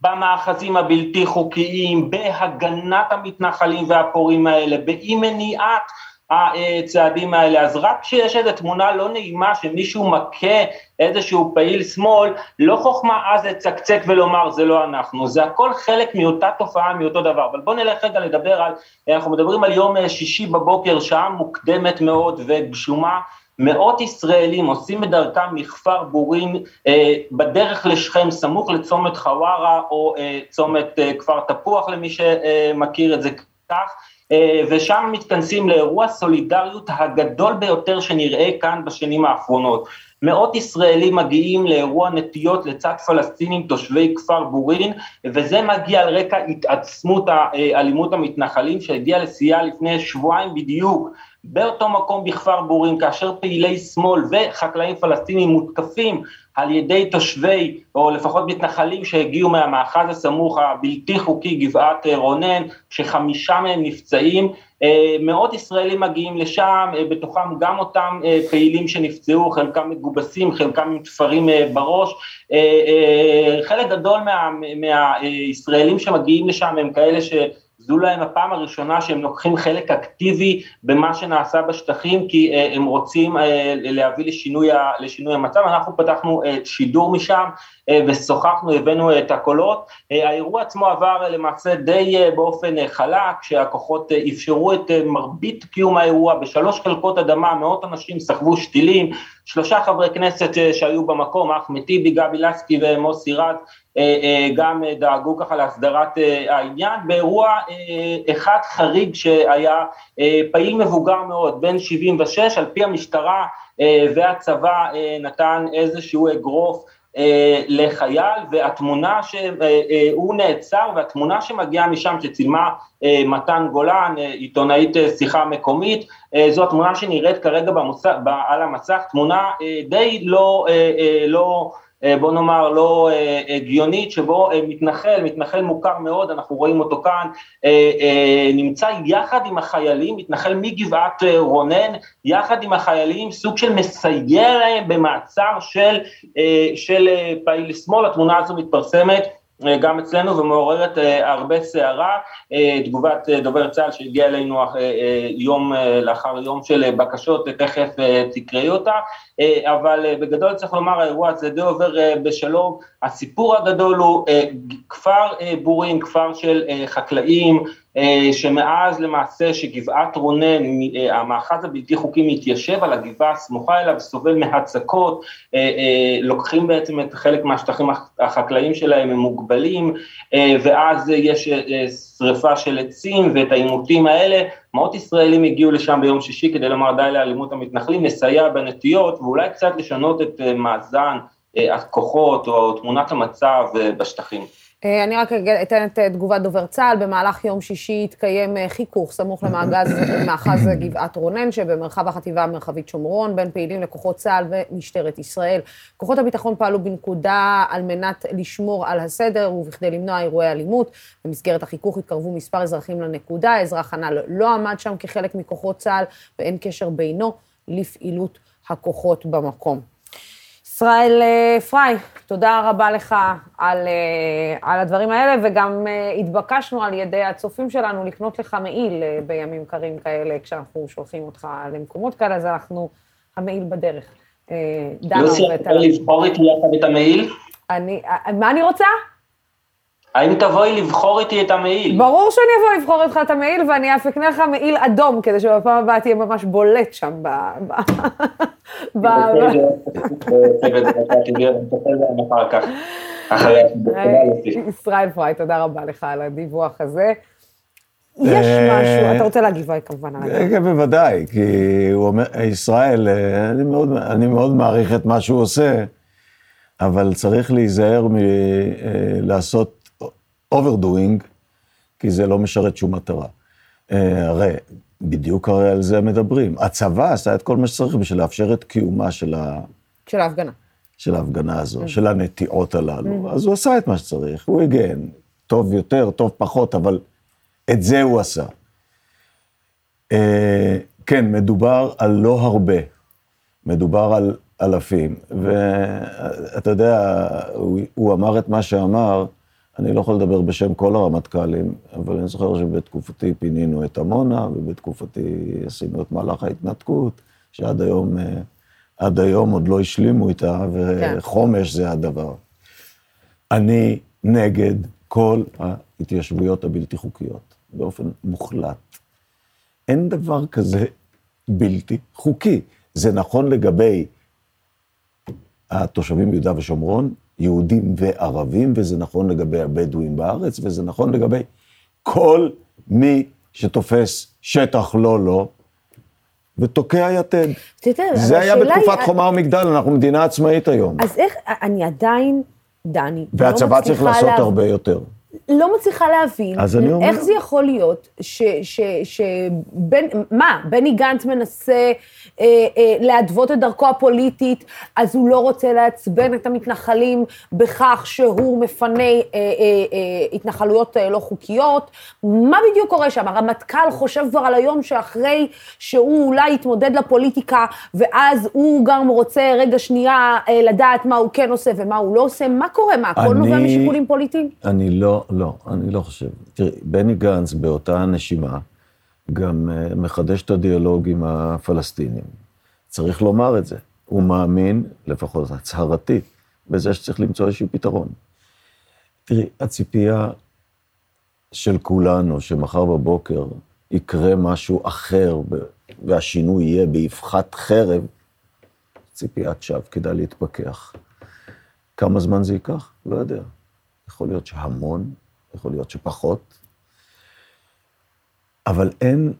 במאחזים הבלתי חוקיים, בהגנת המתנחלים והפורעים האלה, באי מניעת הצעדים האלה. אז רק כשיש איזו תמונה לא נעימה שמישהו מכה איזשהו פעיל שמאל, לא חוכמה אז לצקצק ולומר זה לא אנחנו, זה הכל חלק מאותה תופעה, מאותו דבר. אבל בואו נלך רגע לדבר על, אנחנו מדברים על יום שישי בבוקר, שעה מוקדמת מאוד וגשומה, מאות ישראלים עושים את דרכם מכפר בורין אה, בדרך לשכם, סמוך לצומת חווארה או אה, צומת אה, כפר תפוח למי שמכיר את זה כך, אה, ושם מתכנסים לאירוע סולידריות הגדול ביותר שנראה כאן בשנים האחרונות. מאות ישראלים מגיעים לאירוע נטיות לצד פלסטינים תושבי כפר בורין, וזה מגיע על רקע התעצמות אלימות המתנחלים שהגיע לשיאה לפני שבועיים בדיוק. באותו מקום בכפר בורין, כאשר פעילי שמאל וחקלאים פלסטינים מותקפים על ידי תושבי, או לפחות מתנחלים שהגיעו מהמאחז הסמוך הבלתי חוקי גבעת רונן, שחמישה מהם נפצעים, אה, מאות ישראלים מגיעים לשם, אה, בתוכם גם אותם אה, פעילים שנפצעו, חלקם מגובסים, חלקם עם תפרים בראש, חלק גדול מה, מהישראלים שמגיעים לשם הם כאלה ש... זו להם הפעם הראשונה שהם לוקחים חלק אקטיבי במה שנעשה בשטחים, כי uh, הם רוצים uh, להביא לשינוי, לשינוי המצב. אנחנו פתחנו uh, שידור משם ושוחחנו, הבאנו את הקולות. Uh, האירוע עצמו עבר uh, למעשה די באופן חלק, שהכוחות אפשרו את מרבית קיום האירוע בשלוש חלקות אדמה, מאות אנשים סחבו שתילים, שלושה חברי כנסת שהיו במקום, אחמד טיבי, גבי לסקי ומוסי רז, אה, אה, גם דאגו ככה להסדרת אה, העניין. באירוע אחד חריג שהיה פעיל מבוגר מאוד, בן 76, על פי המשטרה והצבא נתן איזשהו אגרוף לחייל, והתמונה שהוא נעצר, והתמונה שמגיעה משם שצילמה מתן גולן, עיתונאית שיחה מקומית, זו התמונה שנראית כרגע במוסף, על המסך, תמונה די לא, לא אה, בוא נאמר לא אה, הגיונית, שבו אה, מתנחל, מתנחל מוכר מאוד, אנחנו רואים אותו כאן, נמצא יחד עם החיילים, מתנחל מגבעת רונן, יחד עם החיילים, סוג של מסייע להם במעצר של, של פעיל שמאל, התמונה הזו מתפרסמת. אה, גם אצלנו ומעוררת אה, הרבה סערה, אה, תגובת דובר צה"ל שהגיעה אלינו יום לאחר יום של בקשות, תכף תקראי אותה, אבל בגדול צריך לומר האירוע הזה די עובר בשלום, הסיפור הגדול הוא כפר בורין, כפר של חקלאים, אה, שמאז למעשה שגבעת רונן, אה, המאחז הבלתי חוקי מתיישב על הגבעה הסמוכה אליו, סובל מהצקות, אה, לוקחים בעצם את חלק מהשטחים החקלאיים שלהם, הם מוגבלים, ואז יש שריפה של עצים ואת העימותים האלה, מאות ישראלים הגיעו לשם ביום שישי כדי לומר די לאלימות המתנחלים, לסייע בנטיות ואולי קצת לשנות את מאזן הכוחות או תמונת המצב בשטחים. אה, אני רק אתן את אה, תגובת דובר צה"ל, במהלך יום שישי התקיים אה, חיכוך סמוך למאחז גבעת רונן שבמרחב החטיבה המרחבית שומרון, בין פעילים לכוחות צה"ל ומשטרת ישראל. כוחות הביטחון פעלו בנקודה על מנת לשמור על הסדר ובכדי למנוע אירועי אלימות. במסגרת החיכוך התקרבו מספר אזרחים לנקודה, האזרח הנ"ל לא עמד שם כחלק מכוחות צה"ל ואין קשר בינו לפעילות הכוחות במקום. ישראל אה, פריי, תודה רבה לך על, אה, על הדברים האלה, וגם אה, התבקשנו על ידי הצופים שלנו לקנות לך מעיל בימים קרים כאלה, כשאנחנו שולחים אותך למקומות כאלה, אז אנחנו, המעיל בדרך. יוסי, אתה יכול לבחור איתי יחד את המעיל? אני, מה אני רוצה? האם תבואי לבחור איתי את המעיל? ברור שאני אבוא לבחור איתך את המעיל, ואני אף אקנה לך מעיל אדום, כדי שבפעם הבאה תהיה ממש בולט שם ב... ב... ישראל פריי, תודה רבה לך על הדיווח הזה. יש אה, משהו, אתה רוצה להגיב כמובן על זה. כן, בוודאי, כי הוא אומר, ישראל, אה, אני מאוד מעריך את מה שהוא עושה, אבל צריך להיזהר מלעשות overdoing, כי זה לא משרת שום מטרה. אה, הרי, בדיוק הרי על זה מדברים. הצבא עשה את כל מה שצריך בשביל לאפשר את קיומה של ה... של ההפגנה. של ההפגנה הזו, mm. של הנטיעות הללו. Mm. אז הוא עשה את מה שצריך, הוא הגן. טוב יותר, טוב פחות, אבל את זה הוא עשה. אה, כן, מדובר על לא הרבה, מדובר על אלפים. ואתה יודע, הוא, הוא אמר את מה שאמר, אני לא יכול לדבר בשם כל הרמטכ"לים, אבל אני זוכר שבתקופתי פינינו את עמונה, ובתקופתי עשינו את מהלך ההתנתקות, שעד היום, אה, עד היום עוד לא השלימו איתה, וחומש זה הדבר. אני נגד כל ההתיישבויות הבלתי חוקיות, באופן מוחלט. אין דבר כזה בלתי חוקי. זה נכון לגבי התושבים ביהודה ושומרון, יהודים וערבים, וזה נכון לגבי הבדואים בארץ, וזה נכון לגבי כל מי שתופס שטח לא לו, ותוקע יתד. זה היה בתקופת חומה ומגדל, אנחנו מדינה עצמאית היום. אז איך, אני עדיין, דני, לא והצבא צריך לעשות הרבה יותר. לא מצליחה להבין איך זה יכול להיות שבן, מה, בני גנץ מנסה אה, אה, להדוות את דרכו הפוליטית, אז הוא לא רוצה לעצבן את המתנחלים בכך שהוא מפנה אה, אה, אה, התנחלויות אה, לא חוקיות. מה בדיוק קורה שם? הרמטכ"ל חושב כבר על היום שאחרי שהוא אולי יתמודד לפוליטיקה, ואז הוא גם רוצה רגע שנייה אה, לדעת מה הוא כן עושה ומה הוא לא עושה. מה קורה? מה, הכל נובע משיקולים פוליטיים? אני לא, לא, אני לא חושב. תראי, בני גנץ באותה נשימה גם uh, מחדש את הדיאלוג עם הפלסטינים. צריך לומר את זה. הוא מאמין, לפחות הצהרתית, בזה שצריך למצוא איזשהו פתרון. תראי, הציפייה של כולנו, שמחר בבוקר יקרה משהו אחר והשינוי יהיה באבחת חרב, ציפיית שווא, כדאי להתפכח. כמה זמן זה ייקח? לא יודע. יכול להיות שהמון, יכול להיות שפחות, אבל אין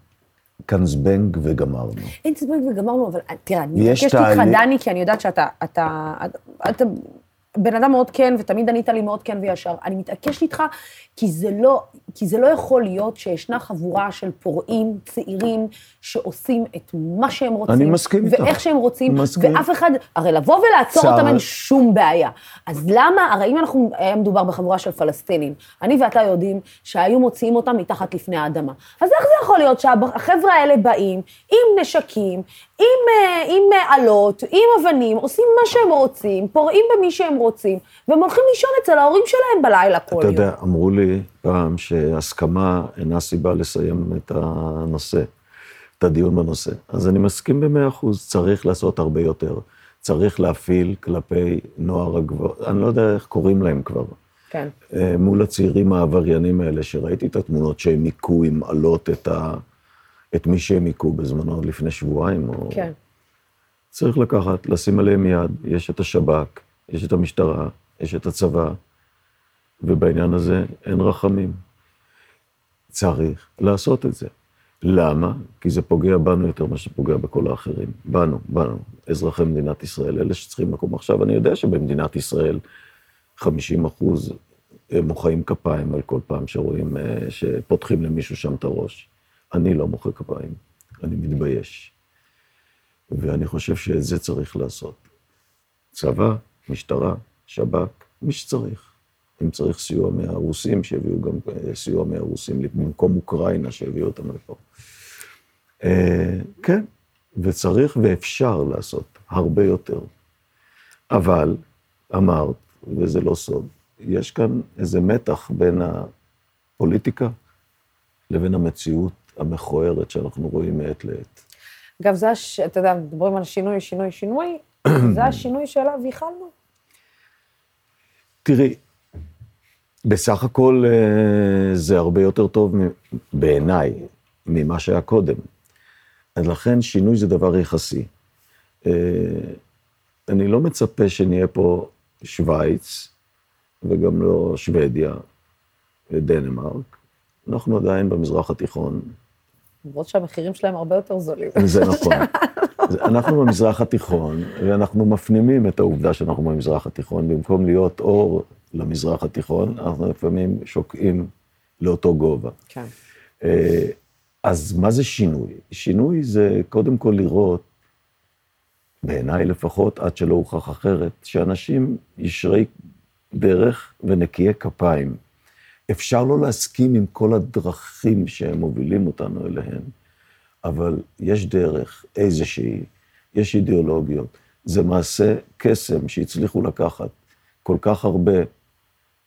כאן זבנג וגמרנו. אין זבנג וגמרנו, אבל תראה, אני מבקשת איתך, דני, כי אני יודעת שאתה אתה, אתה, אתה בן אדם מאוד כן, ותמיד ענית לי מאוד כן וישר. אני מתעקשת איתך, כי זה לא, כי זה לא יכול להיות שישנה חבורה של פורעים צעירים שעושים את מה שהם רוצים. אני מסכים איתך. ואיך שהם רוצים, מסכים. ואף אחד, הרי לבוא ולעצור צער... אותם אין שום בעיה. אז למה, הרי אם אנחנו, היה מדובר בחבורה של פלסטינים, אני ואתה יודעים שהיו מוציאים אותם מתחת לפני האדמה. אז איך זה יכול להיות שהחבר'ה האלה באים עם נשקים, עם, אה, עם אלות, עם אבנים, עושים מה שהם רוצים, פורעים במי שהם רוצים, והם הולכים לישון אצל ההורים שלהם בלילה כל יום. אתה יודע, אמרו לי פעם שהסכמה אינה סיבה לסיים את הנושא, את הדיון בנושא. אז אני מסכים במאה אחוז, צריך לעשות הרבה יותר. צריך להפעיל כלפי נוער הגבוה, אני לא יודע איך קוראים להם כבר. כן. אה, מול הצעירים העבריינים האלה, שראיתי את התמונות שהם היכו עם אלות את ה... את מי שהם היכו בזמנו לפני שבועיים. או... כן. צריך לקחת, לשים עליהם יד. יש את השב"כ, יש את המשטרה, יש את הצבא, ובעניין הזה אין רחמים. צריך לעשות את זה. למה? כי זה פוגע בנו יותר ממה שפוגע בכל האחרים. בנו, בנו, אזרחי מדינת ישראל, אלה שצריכים מקום. עכשיו, אני יודע שבמדינת ישראל 50 אחוז מוחאים כפיים על כל פעם שרואים, אה, שפותחים למישהו שם את הראש. אני לא מוחא כפיים, אני מתבייש. ואני חושב שאת זה צריך לעשות. צבא, משטרה, שב"כ, מי שצריך. אם צריך סיוע מהרוסים, שיביאו גם אה, סיוע מהרוסים במקום אוקראינה, שיביאו אותם לפה. אה, כן, וצריך ואפשר לעשות הרבה יותר. אבל, אמרת, וזה לא סוד, יש כאן איזה מתח בין הפוליטיקה לבין המציאות המכוערת שאנחנו רואים מעת לעת. אגב, זה, הש... אתה יודע, מדברים על שינוי, שינוי, שינוי, זה השינוי שאליו ייחלנו. תראי, בסך הכל אה, זה הרבה יותר טוב בעיניי ממה שהיה קודם. אז לכן שינוי זה דבר יחסי. אה, אני לא מצפה שנהיה פה שווייץ, וגם לא שוודיה ודנמרק. אנחנו עדיין במזרח התיכון, למרות שהמחירים שלהם הרבה יותר זולים. זה נכון. אנחנו במזרח התיכון, ואנחנו מפנימים את העובדה שאנחנו במזרח התיכון, במקום להיות אור למזרח התיכון, אנחנו לפעמים שוקעים לאותו גובה. כן. אה, אז מה זה שינוי? שינוי זה קודם כל לראות, בעיניי לפחות, עד שלא הוכח אחרת, שאנשים ישרי דרך ונקיי כפיים. אפשר לא להסכים עם כל הדרכים שהם מובילים אותנו אליהן, אבל יש דרך איזושהי, יש אידיאולוגיות. זה מעשה קסם שהצליחו לקחת כל כך הרבה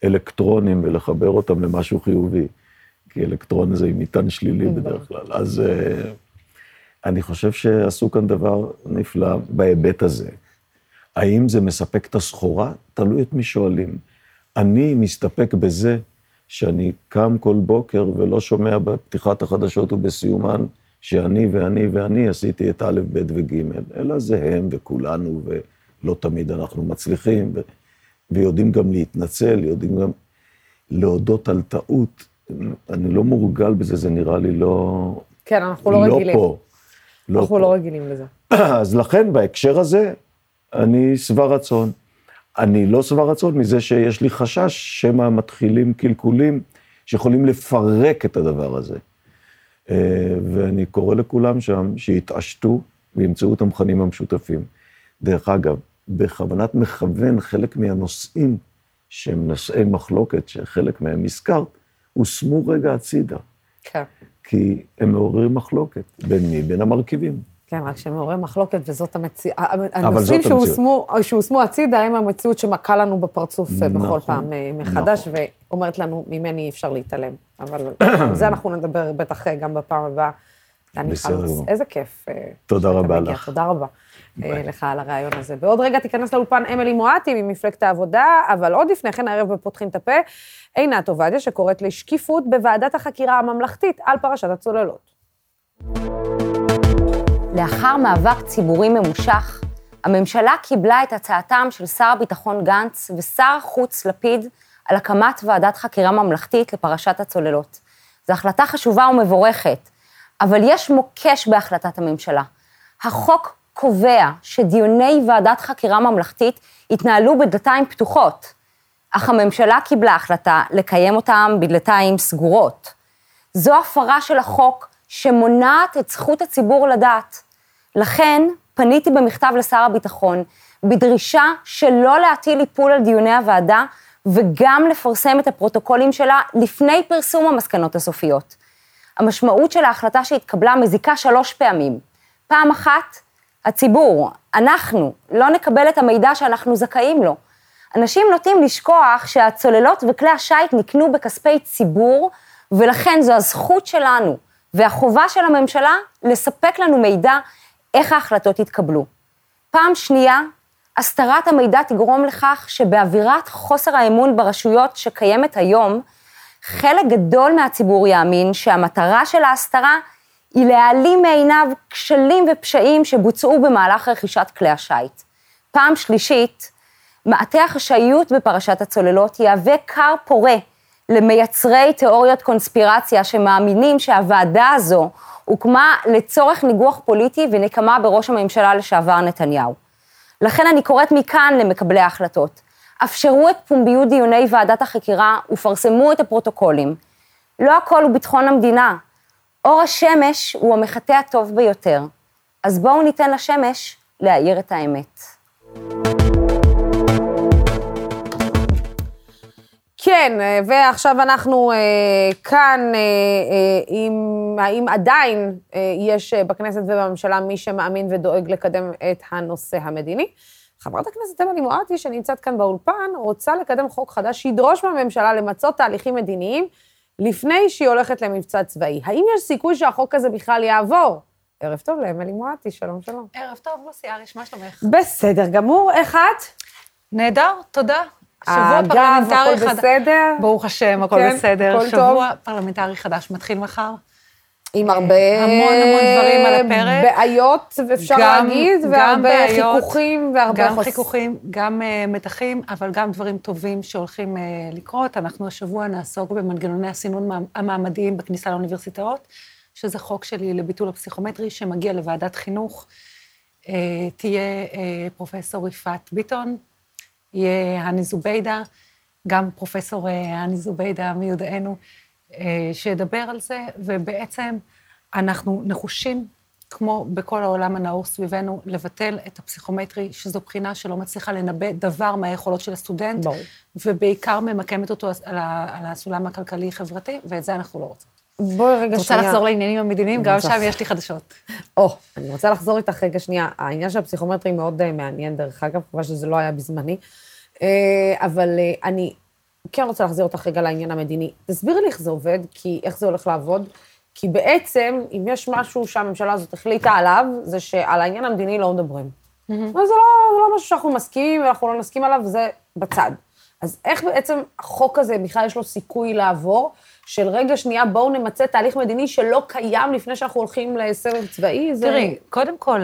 אלקטרונים ולחבר אותם למשהו חיובי, כי אלקטרון זה עם מטען שלילי בדרך כלל. אז אה, אני חושב שעשו כאן דבר נפלא בהיבט הזה. האם זה מספק את הסחורה? תלוי את מי שואלים. אני מסתפק בזה שאני קם כל בוקר ולא שומע בפתיחת החדשות ובסיומן שאני ואני ואני עשיתי את א', ב' וג', אלא זה הם וכולנו, ולא תמיד אנחנו מצליחים, ו... ויודעים גם להתנצל, יודעים גם להודות על טעות. אני לא מורגל בזה, זה נראה לי לא... כן, אנחנו לא, לא רגילים. פה. לא אנחנו פה. לא רגילים לזה. אז לכן, בהקשר הזה, אני שבע רצון. אני לא שבע רצון מזה שיש לי חשש שמא מתחילים קלקולים שיכולים לפרק את הדבר הזה. אה, ואני קורא לכולם שם שיתעשתו וימצאו את המכנים המשותפים. דרך אגב, בכוונת מכוון, חלק מהנושאים שהם נושאי מחלוקת, שחלק מהם הזכרת, הושמו רגע הצידה. כן. כי הם מעוררים מחלוקת בין מי? בין המרכיבים. כן, רק שמעורר מחלוקת, וזאת המציאות. הנושאים שהושמו הצידה הם המציאות שמכה לנו בפרצוף אה, נכון, בכל פעם אה, מחדש, נכון. ואומרת לנו, ממני אי אפשר להתעלם. אבל זה אנחנו נדבר בטח אה, גם בפעם הבאה. דני חלוץ, איזה כיף. תודה רבה לך. תודה רבה לך על הרעיון הזה. בעוד רגע תיכנס לאולפן אמילי מואטי ממפלגת העבודה, אבל עוד לפני כן, הערב בפותחים את הפה, עינת עובדיה, שקוראת לשקיפות בוועדת החקירה הממלכתית על פרשת הצוללות. לאחר מאבק ציבורי ממושך, הממשלה קיבלה את הצעתם של שר הביטחון גנץ ושר החוץ לפיד על הקמת ועדת חקירה ממלכתית לפרשת הצוללות. זו החלטה חשובה ומבורכת, אבל יש מוקש בהחלטת הממשלה. החוק קובע שדיוני ועדת חקירה ממלכתית יתנהלו בדלתיים פתוחות, אך הממשלה קיבלה החלטה לקיים אותם בדלתיים סגורות. זו הפרה של החוק שמונעת את זכות הציבור לדעת. לכן פניתי במכתב לשר הביטחון בדרישה שלא להטיל איפול על דיוני הוועדה וגם לפרסם את הפרוטוקולים שלה לפני פרסום המסקנות הסופיות. המשמעות של ההחלטה שהתקבלה מזיקה שלוש פעמים. פעם אחת, הציבור, אנחנו, לא נקבל את המידע שאנחנו זכאים לו. אנשים נוטים לשכוח שהצוללות וכלי השיט נקנו בכספי ציבור, ולכן זו הזכות שלנו והחובה של הממשלה לספק לנו מידע איך ההחלטות יתקבלו. פעם שנייה, הסתרת המידע תגרום לכך שבאווירת חוסר האמון ברשויות שקיימת היום, חלק גדול מהציבור יאמין שהמטרה של ההסתרה היא להעלים מעיניו כשלים ופשעים שבוצעו במהלך רכישת כלי השיט. פעם שלישית, מעטה החשאיות בפרשת הצוללות יהווה כר פורה למייצרי תיאוריות קונספירציה שמאמינים שהוועדה הזו הוקמה לצורך ניגוח פוליטי ונקמה בראש הממשלה לשעבר נתניהו. לכן אני קוראת מכאן למקבלי ההחלטות, אפשרו את פומביות דיוני ועדת החקירה ופרסמו את הפרוטוקולים. לא הכל הוא ביטחון המדינה. אור השמש הוא המחטא הטוב ביותר. אז בואו ניתן לשמש להאיר את האמת. כן, אה, ועכשיו אנחנו אה, כאן, אה, אה, עם, האם עדיין אה, יש בכנסת ובממשלה מי שמאמין ודואג לקדם את הנושא המדיני? חברת הכנסת אמילי מואטי, שנמצאת כאן באולפן, רוצה לקדם חוק חדש שידרוש מהממשלה למצות תהליכים מדיניים לפני שהיא הולכת למבצע צבאי. האם יש סיכוי שהחוק הזה בכלל יעבור? ערב טוב לאמילי מואטי, שלום שלום. ערב טוב, לוסי אהריש, מה שלומך? בסדר גמור, איך את? נהדר, תודה. שבוע פרלמנטרי חדש. הכל בסדר? ברוך השם, הכל כן, בסדר. הכל שבוע טוב. פרלמנטרי חדש מתחיל מחר. עם הרבה... המון המון דברים על הפרק. בעיות, אפשר גם, להגיד, והרבה בעיות, חיכוכים והרבה גם חוס... חיכוכים, גם אה, מתחים, אבל גם דברים טובים שהולכים uh, לקרות. אנחנו השבוע נעסוק במנגנוני הסינון המעמדיים בכניסה לאוניברסיטאות, שזה חוק שלי לביטול הפסיכומטרי, שמגיע לוועדת חינוך. Uh, תהיה uh, פרופסור יפעת ביטון, יהיה הני זוביידה, גם פרופסור הני זוביידה מיודענו, אה, שידבר על זה, ובעצם אנחנו נחושים, כמו בכל העולם הנאור סביבנו, לבטל את הפסיכומטרי, שזו בחינה שלא מצליחה לנבא דבר מהיכולות של הסטודנט, ברור. ובעיקר ממקמת אותו על הסולם הכלכלי-חברתי, ואת זה אנחנו לא רוצים. בואי רגע שנייה. את רוצה לחזור לעניינים המדיניים? גם שם יש לי חדשות. או, אני רוצה לחזור איתך רגע שנייה. העניין של הפסיכומטרי מאוד אה, מעניין, דרך אגב, כמובן שזה לא היה בזמני. אה, אבל אני כן רוצה להחזיר אותך רגע לעניין המדיני. תסבירי לי איך זה עובד, כי איך זה הולך לעבוד. כי בעצם, אם יש משהו שהממשלה הזאת החליטה עליו, זה שעל העניין המדיני לא מדברים. Mm-hmm. וזה לא, לא משהו שאנחנו מסכימים ואנחנו לא נסכים עליו, זה בצד. אז איך בעצם החוק הזה בכלל יש לו סיכוי לעבור, של רגע שנייה, בואו נמצה תהליך מדיני שלא קיים לפני שאנחנו הולכים לסבב צבאי? זה... תראי, קודם כל,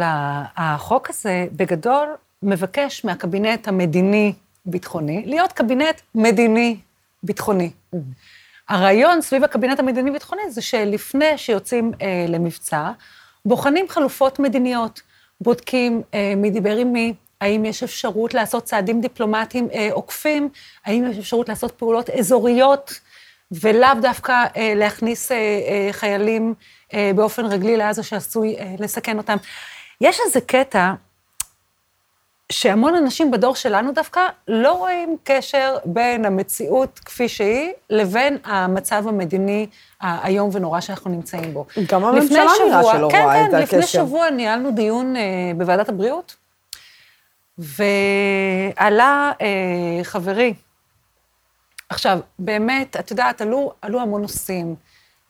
החוק הזה בגדול מבקש מהקבינט המדיני-ביטחוני להיות קבינט מדיני-ביטחוני. Mm-hmm. הרעיון סביב הקבינט המדיני-ביטחוני זה שלפני שיוצאים אה, למבצע, בוחנים חלופות מדיניות, בודקים אה, מי דיבר עם מי, האם יש אפשרות לעשות צעדים דיפלומטיים אה, עוקפים, האם יש אפשרות לעשות פעולות אזוריות, ולאו דווקא אה, להכניס אה, אה, חיילים אה, באופן רגלי לעזה שעשוי אה, לסכן אותם. יש איזה קטע שהמון אנשים בדור שלנו דווקא לא רואים קשר בין המציאות כפי שהיא לבין המצב המדיני האיום ונורא שאנחנו נמצאים בו. גם הממשלה נראה שלא כן, רואה כן, את הקשר. כן, לפני שבוע ניהלנו דיון אה, בוועדת הבריאות, ועלה אה, חברי. עכשיו, באמת, את יודעת, עלו, עלו המון נושאים.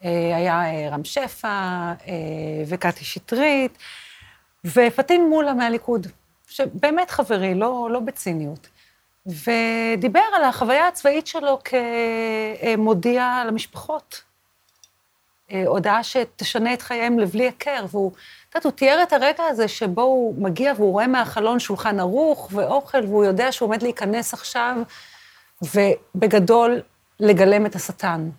אה, היה אה, רם שפע אה, וקטי שטרית, ופטין מולה מהליכוד. שבאמת חברי, לא, לא בציניות, ודיבר על החוויה הצבאית שלו כמודיע למשפחות. הודעה שתשנה את חייהם לבלי הכר, והוא, את יודעת, הוא תיאר את הרגע הזה שבו הוא מגיע והוא רואה מהחלון שולחן ערוך ואוכל, והוא יודע שהוא עומד להיכנס עכשיו, ובגדול לגלם את השטן.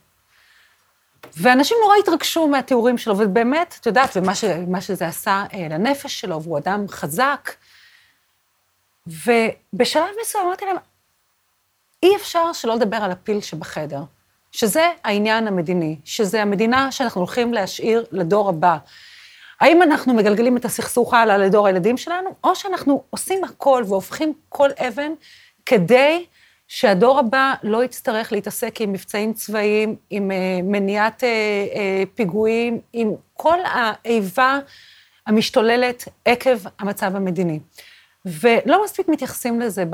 ואנשים נורא התרגשו מהתיאורים שלו, ובאמת, את יודעת, ומה שזה עשה אה, לנפש שלו, והוא אדם חזק, ובשלב מסוים אמרתי להם, אי אפשר שלא לדבר על הפיל שבחדר, שזה העניין המדיני, שזה המדינה שאנחנו הולכים להשאיר לדור הבא. האם אנחנו מגלגלים את הסכסוך הלאה לדור הילדים שלנו, או שאנחנו עושים הכל והופכים כל אבן כדי שהדור הבא לא יצטרך להתעסק עם מבצעים צבאיים, עם uh, מניעת uh, uh, פיגועים, עם כל האיבה המשתוללת עקב המצב המדיני. ולא מספיק מתייחסים לזה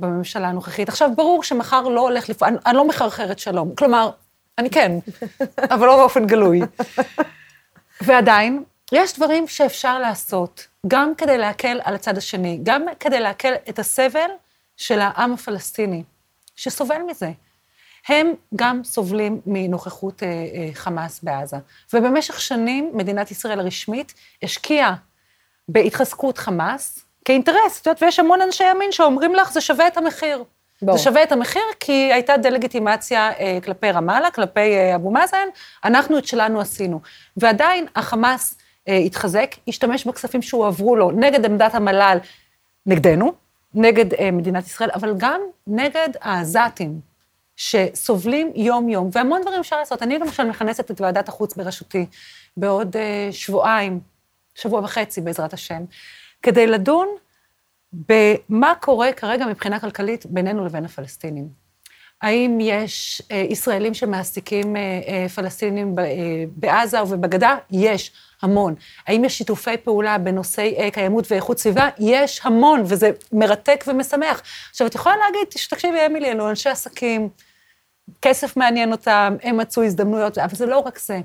בממשלה הנוכחית. עכשיו, ברור שמחר לא הולך לפעול, אני, אני לא מחרחרת שלום. כלומר, אני כן, אבל לא באופן גלוי. ועדיין, יש דברים שאפשר לעשות, גם כדי להקל על הצד השני, גם כדי להקל את הסבל של העם הפלסטיני, שסובל מזה. הם גם סובלים מנוכחות אה, אה, חמאס בעזה. ובמשך שנים מדינת ישראל הרשמית השקיעה בהתחזקות חמאס, כאינטרס, את יודעת, ויש המון אנשי ימין שאומרים לך, זה שווה את המחיר. בוא. זה שווה את המחיר כי הייתה דה-לגיטימציה אה, כלפי רמאללה, כלפי אה, אבו מאזן, אנחנו את שלנו עשינו. ועדיין החמאס אה, התחזק, השתמש בכספים שהועברו לו נגד עמדת המל"ל, נגדנו, נגד אה, מדינת ישראל, אבל גם נגד העזתים, שסובלים יום-יום, והמון דברים אפשר לעשות. אני למשל מכנסת את ועדת החוץ בראשותי בעוד אה, שבועיים, שבוע וחצי בעזרת השם. כדי לדון במה קורה כרגע מבחינה כלכלית בינינו לבין הפלסטינים. האם יש אה, ישראלים שמעסיקים אה, אה, פלסטינים בעזה ובגדה? יש, המון. האם יש שיתופי פעולה בנושאי קיימות ואיכות סביבה? יש המון, וזה מרתק ומשמח. עכשיו, את יכולה להגיד, תקשיבי, אמילי, אלו אנשי עסקים, כסף מעניין אותם, הם מצאו הזדמנויות, אבל זה לא רק זה.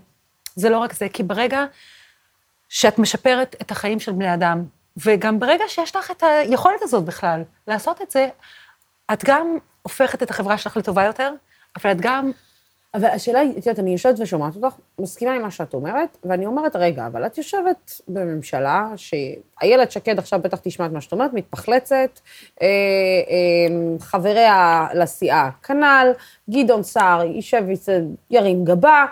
זה לא רק זה, כי ברגע שאת משפרת את החיים של בני אדם, וגם ברגע שיש לך את היכולת הזאת בכלל לעשות את זה, את גם הופכת את החברה שלך לטובה יותר, אבל את גם... אבל השאלה היא, את יודעת, אני יושבת ושומעת אותך, מסכימה עם מה שאת אומרת, ואני אומרת, רגע, אבל את יושבת בממשלה שאיילת שקד עכשיו בטח תשמע את מה שאת אומרת, מתפחלצת, אה, אה, חבריה לסיעה כנ"ל, גדעון סער יישב וירים גבה,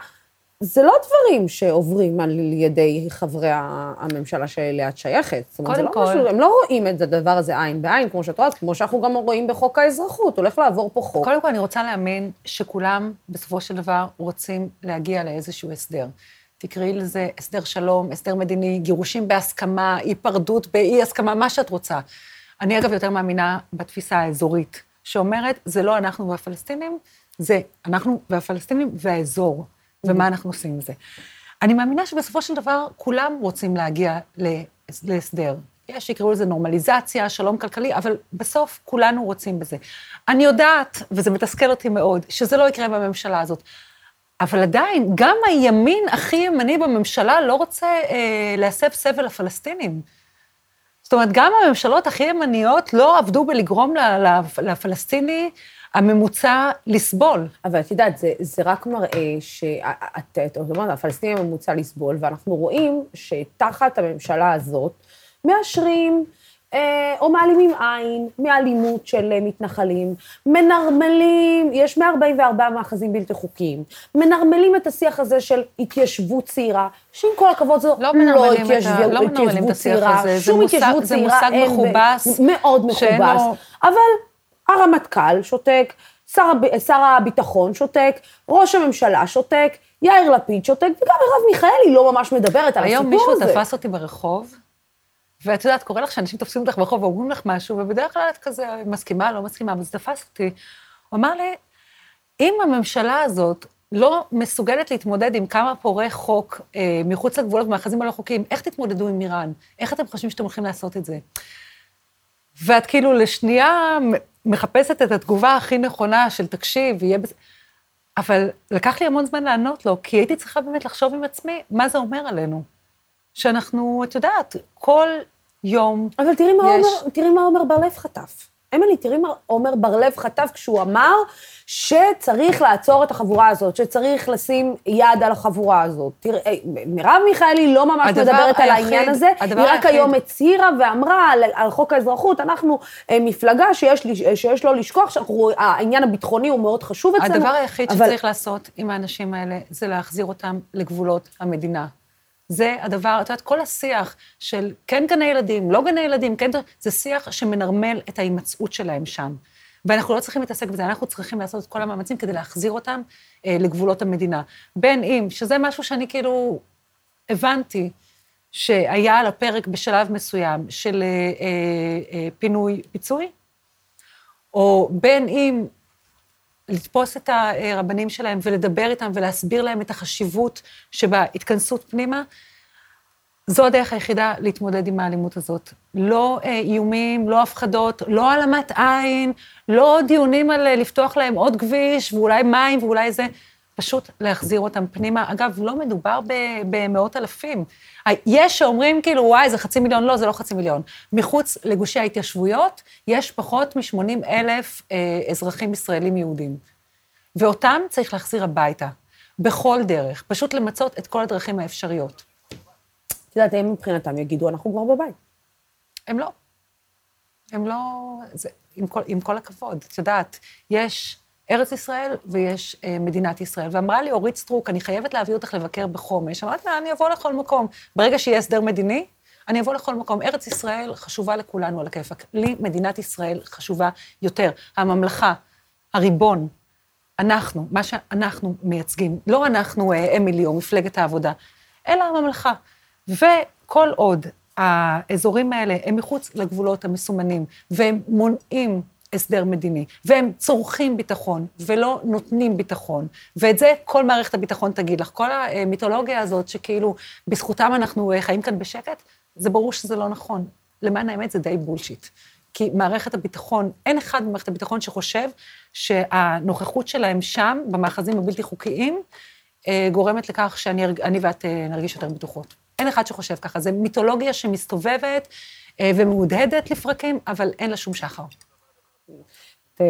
זה לא דברים שעוברים על ידי חברי הממשלה שאליה את שייכת. זאת אומרת, זה לא כל... משהו, הם לא רואים את הדבר הזה עין בעין, כמו שאת רואה, כמו שאנחנו גם רואים בחוק האזרחות, הולך לעבור פה חוק. קודם כל, אני רוצה להאמין שכולם, בסופו של דבר, רוצים להגיע לאיזשהו הסדר. תקראי לזה הסדר שלום, הסדר מדיני, גירושים בהסכמה, היפרדות באי הסכמה, מה שאת רוצה. אני, אגב, יותר מאמינה בתפיסה האזורית, שאומרת, זה לא אנחנו והפלסטינים, זה אנחנו והפלסטינים והאזור. ומה אנחנו עושים עם זה. אני מאמינה שבסופו של דבר כולם רוצים להגיע להסדר. יש שיקראו לזה נורמליזציה, שלום כלכלי, אבל בסוף כולנו רוצים בזה. אני יודעת, וזה מתסכל אותי מאוד, שזה לא יקרה בממשלה הזאת. אבל עדיין, גם הימין הכי ימני בממשלה לא רוצה אה, להסב סבל לפלסטינים. זאת אומרת, גם הממשלות הכי ימניות לא עבדו בלגרום לפלסטיני הממוצע לסבול. אבל את יודעת, זה, זה רק מראה שאת, את אומרת, הפלסטיני הממוצע לסבול, ואנחנו רואים שתחת הממשלה הזאת מאשרים אה, או מעלימים עין מאלימות של אה, מתנחלים, מנרמלים, יש 144 מאחזים בלתי חוקיים, מנרמלים את השיח הזה של התיישבות צעירה, שעם כל הכבוד זו לא, לא התיישבות, לא התיישבות צעירה, שום התיישבות צעירה זה מושג מכובס, מאוד מכובס, אבל הרמטכ"ל שותק, שר, שר הביטחון שותק, ראש הממשלה שותק, יאיר לפיד שותק, וגם מרב מיכאלי לא ממש מדברת על הסיפור הזה. היום מישהו תפס אותי ברחוב, ואת יודעת, קורה לך שאנשים תופסים אותך ברחוב ואומרים לך משהו, ובדרך כלל את כזה מסכימה, לא מסכימה, אבל זה תפס אותי. הוא אמר לי, אם הממשלה הזאת לא מסוגלת להתמודד עם כמה פורעי חוק אה, מחוץ לגבולות במאחזים הלא חוקיים, איך תתמודדו עם איראן? איך אתם חושבים שאתם הולכים לעשות את זה? ואת כאילו לשנייה מחפשת את התגובה הכי נכונה של תקשיב, יהיה בזה... אבל לקח לי המון זמן לענות לו, כי הייתי צריכה באמת לחשוב עם עצמי מה זה אומר עלינו. שאנחנו, את יודעת, כל יום אבל תראי מה, יש... אומר, תראי מה עומר בר-לב חטף. אמילי, תראי מה עומר בר-לב חטף כשהוא אמר שצריך לעצור את החבורה הזאת, שצריך לשים יד על החבורה הזאת. תראה, אה, מרב מיכאלי לא ממש מדברת היחיד, על העניין הזה, היא רק היחיד. היום הצהירה ואמרה על, על חוק האזרחות, אנחנו אה, מפלגה שיש, שיש לו לשכוח שהעניין הביטחוני הוא מאוד חשוב אצלנו. הדבר היחיד אבל... שצריך לעשות עם האנשים האלה זה להחזיר אותם לגבולות המדינה. זה הדבר, את יודעת, כל השיח של כן גני ילדים, לא גני ילדים, כן, זה שיח שמנרמל את ההימצאות שלהם שם. ואנחנו לא צריכים להתעסק בזה, אנחנו צריכים לעשות את כל המאמצים כדי להחזיר אותם אה, לגבולות המדינה. בין אם, שזה משהו שאני כאילו הבנתי שהיה על הפרק בשלב מסוים של אה, אה, אה, פינוי-פיצוי, או בין אם לתפוס את הרבנים שלהם ולדבר איתם ולהסביר להם את החשיבות שבהתכנסות פנימה, זו הדרך היחידה להתמודד עם האלימות הזאת. לא אה, איומים, לא הפחדות, לא העלמת עין, לא דיונים על אה, לפתוח להם עוד כביש ואולי מים ואולי זה, פשוט להחזיר אותם פנימה. אגב, לא מדובר במאות אלפים. יש שאומרים כאילו, וואי, זה חצי מיליון, לא, זה לא חצי מיליון. מחוץ לגושי ההתיישבויות, יש פחות מ-80 אלף אה, אזרחים ישראלים יהודים. ואותם צריך להחזיר הביתה, בכל דרך, פשוט למצות את כל הדרכים האפשריות. את יודעת, הם מבחינתם יגידו, אנחנו כבר בבית. הם לא. הם לא... זה, עם, כל, עם כל הכבוד, את יודעת, יש ארץ ישראל ויש אה, מדינת ישראל. ואמרה לי אורית סטרוק, אני חייבת להביא אותך לבקר בחומש. אמרתי לה, אני אבוא לכל מקום. ברגע שיהיה הסדר מדיני, אני אבוא לכל מקום. ארץ ישראל חשובה לכולנו על הכיפאק. לי מדינת ישראל חשובה יותר. הממלכה, הריבון, אנחנו, מה שאנחנו מייצגים, לא אנחנו, אה, אמילי או מפלגת העבודה, אלא הממלכה. וכל עוד האזורים האלה הם מחוץ לגבולות המסומנים, והם מונעים הסדר מדיני, והם צורכים ביטחון ולא נותנים ביטחון, ואת זה כל מערכת הביטחון תגיד לך. כל המיתולוגיה הזאת שכאילו בזכותם אנחנו אה, חיים כאן בשקט, זה ברור שזה לא נכון. למען האמת זה די בולשיט. כי מערכת הביטחון, אין אחד במערכת הביטחון שחושב שהנוכחות שלהם שם, במאחזים הבלתי חוקיים, אה, גורמת לכך שאני ואת אה, נרגיש יותר בטוחות. אין אחד שחושב ככה, זו מיתולוגיה שמסתובבת ומהודהדת לפרקים, אבל אין לה שום שחר. אה,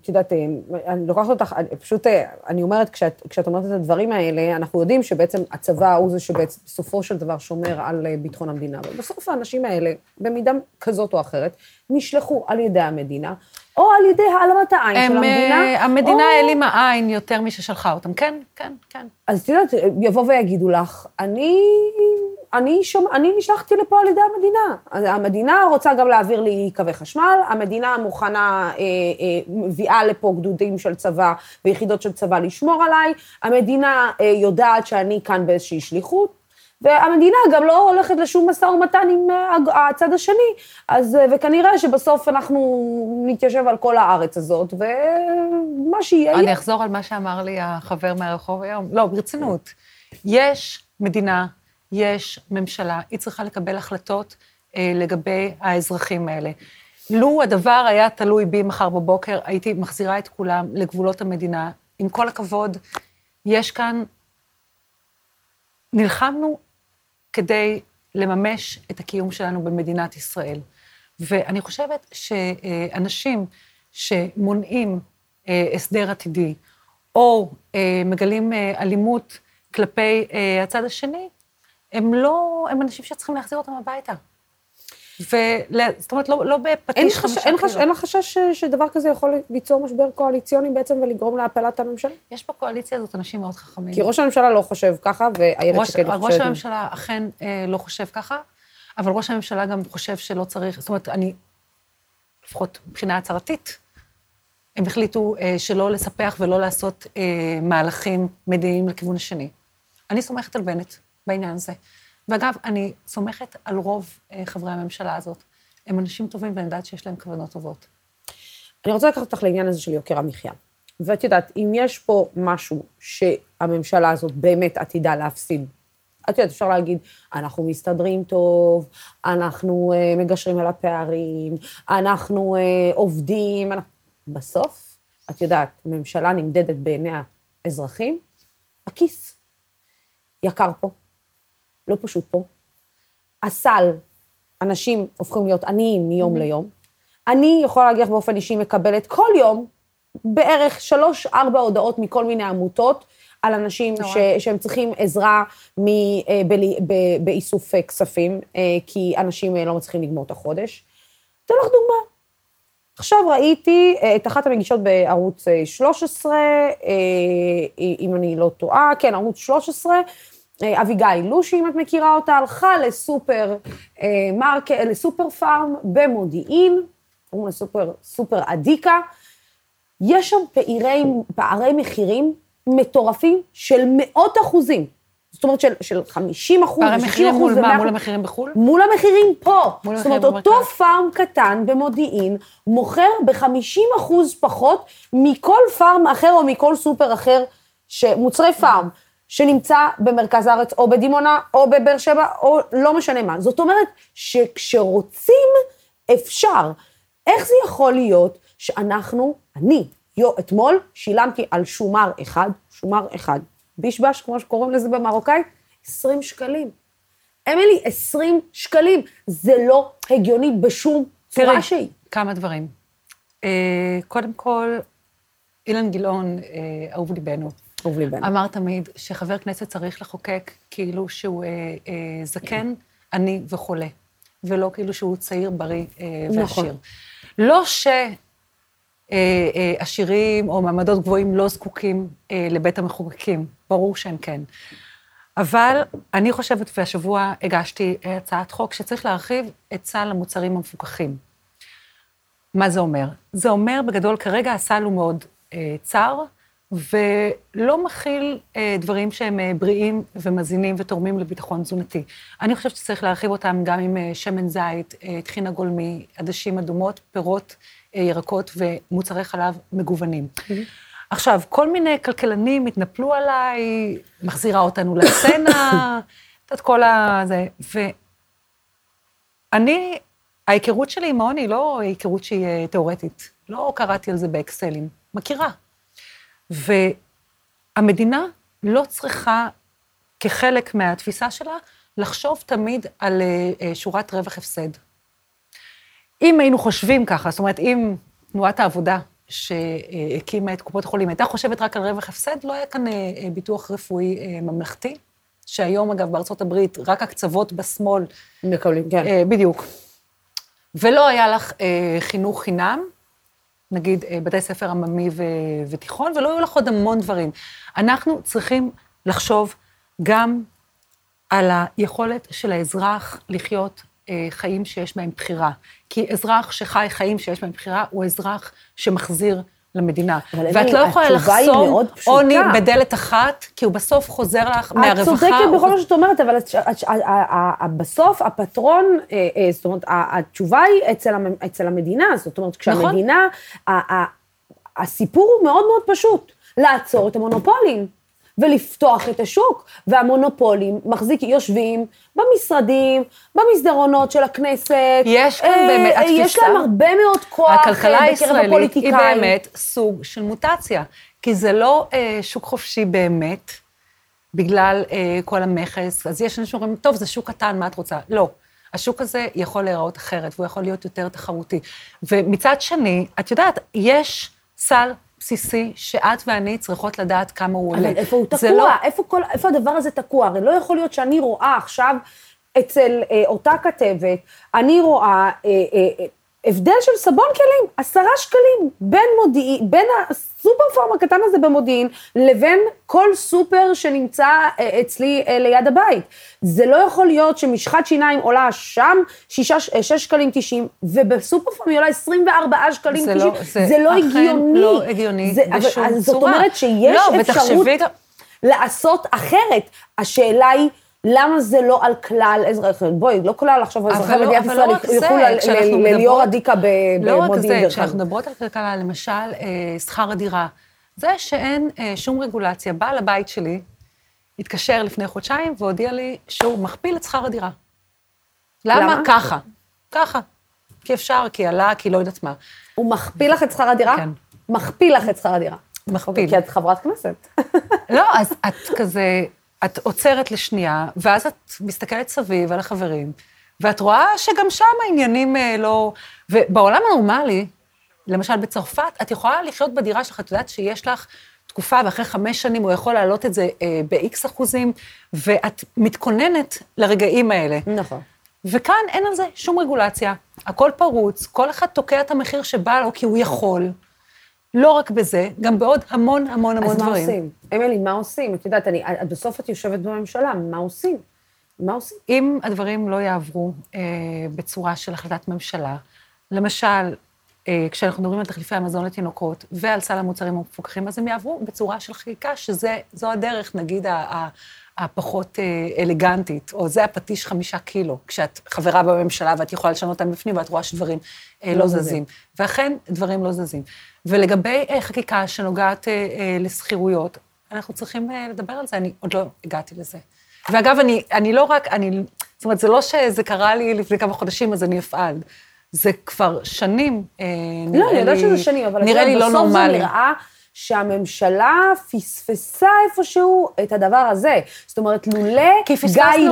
את יודעת, אה, אני לוקחת אותך, פשוט, אה, אני אומרת, כשאת, כשאת אומרת את הדברים האלה, אנחנו יודעים שבעצם הצבא הוא זה שבסופו של דבר שומר על ביטחון המדינה. אבל בסוף האנשים האלה, במידה כזאת או אחרת, נשלחו על ידי המדינה, או על ידי העלמת העין הם, של המדינה. המדינה או... העלימה עין יותר מששלחה אותם, כן, כן, כן. אז את יודעת, יבוא ויגידו לך, אני אני, שומע, אני נשלחתי לפה על ידי המדינה. המדינה רוצה גם להעביר לי קווי חשמל, המדינה מוכנה, אה, אה, מביאה לפה גדודים של צבא ויחידות של צבא לשמור עליי, המדינה אה, יודעת שאני כאן באיזושהי שליחות, והמדינה גם לא הולכת לשום משא ומתן עם אה, הצד השני, אז, אה, וכנראה שבסוף אנחנו נתיישב על כל הארץ הזאת, ומה שיהיה... אני אחזור על מה שאמר לי החבר מהרחוב היום. לא, ברצינות. יש מדינה יש ממשלה, היא צריכה לקבל החלטות אה, לגבי האזרחים האלה. לו הדבר היה תלוי בי מחר בבוקר, הייתי מחזירה את כולם לגבולות המדינה. עם כל הכבוד, יש כאן... נלחמנו כדי לממש את הקיום שלנו במדינת ישראל. ואני חושבת שאנשים שמונעים אה, הסדר עתידי, או אה, מגלים אה, אלימות כלפי הצד השני, הם לא, הם אנשים שצריכים להחזיר אותם הביתה. וזאת אומרת, לא, לא בפטיש חמישה קילו. אין לך חשש שדבר כזה יכול ליצור משבר קואליציוני בעצם ולגרום להפלת הממשלה? יש בקואליציה הזאת אנשים מאוד חכמים. כי ראש הממשלה לא חושב ככה, ואיילת שקד חושבת... ראש הממשלה אכן אה, לא חושב ככה, אבל ראש הממשלה גם חושב שלא צריך, זאת אומרת, אני, לפחות מבחינה הצהרתית, הם החליטו אה, שלא לספח ולא לעשות אה, מהלכים מדיניים לכיוון השני. אני סומכת על בנט בעניין הזה. ואגב, אני סומכת על רוב אה, חברי הממשלה הזאת. הם אנשים טובים ואני יודעת שיש להם כוונות טובות. אני רוצה לקחת אותך לעניין הזה של יוקר המחיה. ואת יודעת, אם יש פה משהו שהממשלה הזאת באמת עתידה להפסיד, את יודעת, אפשר להגיד, אנחנו מסתדרים טוב, אנחנו uh, מגשרים על הפערים, אנחנו uh, עובדים, אנחנו... בסוף, את יודעת, ממשלה נמדדת בעיני האזרחים, הכיס. יקר פה, לא פשוט פה. הסל, אנשים הופכים להיות עניים מיום mm-hmm. ליום. אני יכולה להגיד לך באופן אישי, מקבלת כל יום בערך שלוש-ארבע הודעות מכל מיני עמותות על אנשים ש, שהם צריכים עזרה מ, אה, ב, ב, באיסוף אה, כספים, אה, כי אנשים לא מצליחים לגמור את החודש. אתן לך דוגמה. עכשיו ראיתי את אחת המגישות בערוץ 13, אם אני לא טועה, כן, ערוץ 13, אביגיל לושי, אם את מכירה אותה, הלכה לסופר מרק, לסופר פארם במודיעין, קוראים לסופר סופר אדיקה, יש שם פעירי, פערי מחירים מטורפים של מאות אחוזים. זאת אומרת, של, של 50 אחוז, 60 אחוז. מול מה? מול המחירים בחו"ל? מול המחירים פה. מול זאת אומרת, אותו במרכז. פארם קטן במודיעין מוכר ב-50 אחוז פחות מכל פארם אחר או מכל סופר אחר, מוצרי פארם, שנמצא במרכז הארץ, או בדימונה, או בבאר שבע, או לא משנה מה. זאת אומרת, שכשרוצים, אפשר. איך זה יכול להיות שאנחנו, אני, יו, אתמול שילמתי על שומר אחד, שומר אחד, בישבש, כמו שקוראים לזה במרוקאית, 20 שקלים. אמילי, 20 שקלים. זה לא הגיוני בשום צורה שהיא. כמה דברים. אה, קודם כל, אילן גילאון, אה, אהוב ליבנו. אהוב ליבנו. אמר תמיד שחבר כנסת צריך לחוקק כאילו שהוא אה, אה, זקן, עני וחולה, ולא כאילו שהוא צעיר, בריא אה, ועשיר. נכון. לא ש... אה, אה, או מעמדות גבוהים לא זקוקים אה, לבית המחוקקים, ברור שהם כן. אבל אני חושבת, והשבוע הגשתי הצעת חוק, שצריך להרחיב את סל המוצרים המפוקחים. מה זה אומר? זה אומר, בגדול, כרגע הסל הוא מאוד אה, צר, ולא מכיל אה, דברים שהם אה, בריאים ומזינים ותורמים לביטחון תזונתי. אני חושבת שצריך להרחיב אותם גם עם אה, שמן זית, אה, טחינה גולמי, עדשים אדומות, פירות, אה, ירקות ומוצרי חלב מגוונים. Mm-hmm. עכשיו, כל מיני כלכלנים התנפלו עליי, מחזירה אותנו לסצנה, את כל ה... זה. ואני, ההיכרות שלי עם העוני היא לא היכרות שהיא אה, תיאורטית. לא קראתי על זה באקסלים, מכירה. והמדינה לא צריכה, כחלק מהתפיסה שלה, לחשוב תמיד על אה, שורת רווח הפסד. אם היינו חושבים ככה, זאת אומרת, אם תנועת העבודה שהקימה את קופות החולים הייתה חושבת רק על רווח הפסד, לא היה כאן אה, אה, ביטוח רפואי אה, ממלכתי, שהיום, אגב, בארצות הברית, רק הקצוות בשמאל... מקבלים, כן. בדיוק. ולא היה לך חינוך חינם, נגיד בתי ספר עממי ותיכון, ולא היו לך עוד המון דברים. אנחנו צריכים לחשוב גם על היכולת של האזרח לחיות אה, חיים שיש בהם בחירה. כי אזרח שחי חיים שיש בהם בחירה, הוא אזרח שמחזיר למדינה. ואת לא יכולה לחסום עוני בדלת אחת, כי הוא בסוף חוזר לך מהרווחה. את צודקת בכל מה שאת אומרת, אבל בסוף הפטרון, אה, אה, זאת אומרת, התשובה היא אצל המדינה, זאת אומרת, כשהמדינה, הסיפור הוא מאוד מאוד פשוט, לעצור את המונופולים. ולפתוח את השוק. והמונופולים מחזיק, יושבים במשרדים, במסדרונות של הכנסת. יש כאן באמת, אה, יש התפיסה- להם הרבה מאוד כוח אה, הכלכלה בקרב הישראלית היא הפוליטיקאים. באמת סוג של מוטציה, כי זה לא אה, שוק חופשי באמת, בגלל אה, כל המכס, אז יש אנשים שאומרים, טוב, זה שוק קטן, מה את רוצה? לא. השוק הזה יכול להיראות אחרת, והוא יכול להיות יותר תחרותי. ומצד שני, את יודעת, יש סל בסיסי שאת ואני צריכות לדעת כמה הוא עולה. אבל איפה הוא תקוע? לא- איפה, כל, איפה הדבר הזה תקוע? הרי לא יכול להיות שאני רואה עכשיו אצל אה, אותה כתבת, אני רואה אה, אה, אה, הבדל של סבון כלים, עשרה שקלים, בין מודיעין, בין הסופר פארם הקטן הזה במודיעין, לבין כל סופר שנמצא אה, אצלי אה, ליד הבית. זה לא יכול להיות שמשחת שיניים עולה שם שישה, אה, שש שקלים תשעים, ובסופר פארם היא עולה 24 שקלים זה תשעים. לא- זה, זה לא אכן הגיוני. לא הגיוני זה, בשום אבל, אז זאת צורה. אומרת שיש לא, אפשרות ותחשבי גם- לעשות אחרת. השאלה היא, למה זה לא על כלל אזרחי, בואי, לא כלל עכשיו אזרחי לא- מדינת ישראל לא ילכו ל- לליאור מדברות- עדיקה ב- לא רק במודיעין זה, דרך כשאנחנו. מדברות על כלכלה, למשל, אה, שכר הדירה, זה שאין אה, שום רגולציה. בעל הבית שלי התקשר לפני חודשיים והודיע לי שהוא מכפיל את שכר הדירה. למה? למה? ככה. ככה. כי אפשר, כי עלה, כי לא יודעת מה. הוא מכפיל לך את שכר הדירה? כן. מכפיל לך את שכר הדירה. מכפיל. כי את חברת כנסת. לא, אז את כזה, את עוצרת לשנייה, ואז את מסתכלת סביב על החברים, ואת רואה שגם שם העניינים אה, לא... ובעולם הנורמלי, למשל בצרפת, את יכולה לחיות בדירה שלך, את יודעת שיש לך תקופה, ואחרי חמש שנים הוא יכול להעלות את זה אה, ב-X אחוזים, ואת מתכוננת לרגעים האלה. נכון. וכאן אין על זה שום רגולציה, הכל פרוץ, כל אחד תוקע את המחיר שבא לו כי הוא יכול. לא רק בזה, גם בעוד המון המון המון אז מה דברים. עושים? אמילי, מה עושים? את יודעת, אני, את- בסוף את יושבת בממשלה, מה עושים? מה עושים? אם הדברים לא יעברו אה, בצורה של החלטת ממשלה, למשל, אה, כשאנחנו מדברים על תחליפי המזון לתינוקות ועל סל המוצרים המפוקחים, אז הם יעברו בצורה של חקיקה, שזו הדרך, נגיד, ה- ה- הפחות אה, אלגנטית, או זה הפטיש חמישה קילו, כשאת חברה בממשלה ואת יכולה לשנות אותם בפנים ואת רואה שדברים אה, לא לא זזים. זזים. ואכן, דברים לא זזים. ולגבי אה, חקיקה שנוגעת לשכירויות, אנחנו צריכים לדבר על זה, אני עוד לא הגעתי לזה. ואגב, אני, אני לא רק, אני, זאת אומרת, זה לא שזה קרה לי לפני כמה חודשים, אז אני אפעל. זה כבר שנים, אה, נראה לא, לי... אני יודעת שזה שנים, אבל נראה לי לא בסוף זה נורמלי. נראה שהממשלה פספסה איפשהו את הדבר הזה. זאת אומרת, לולא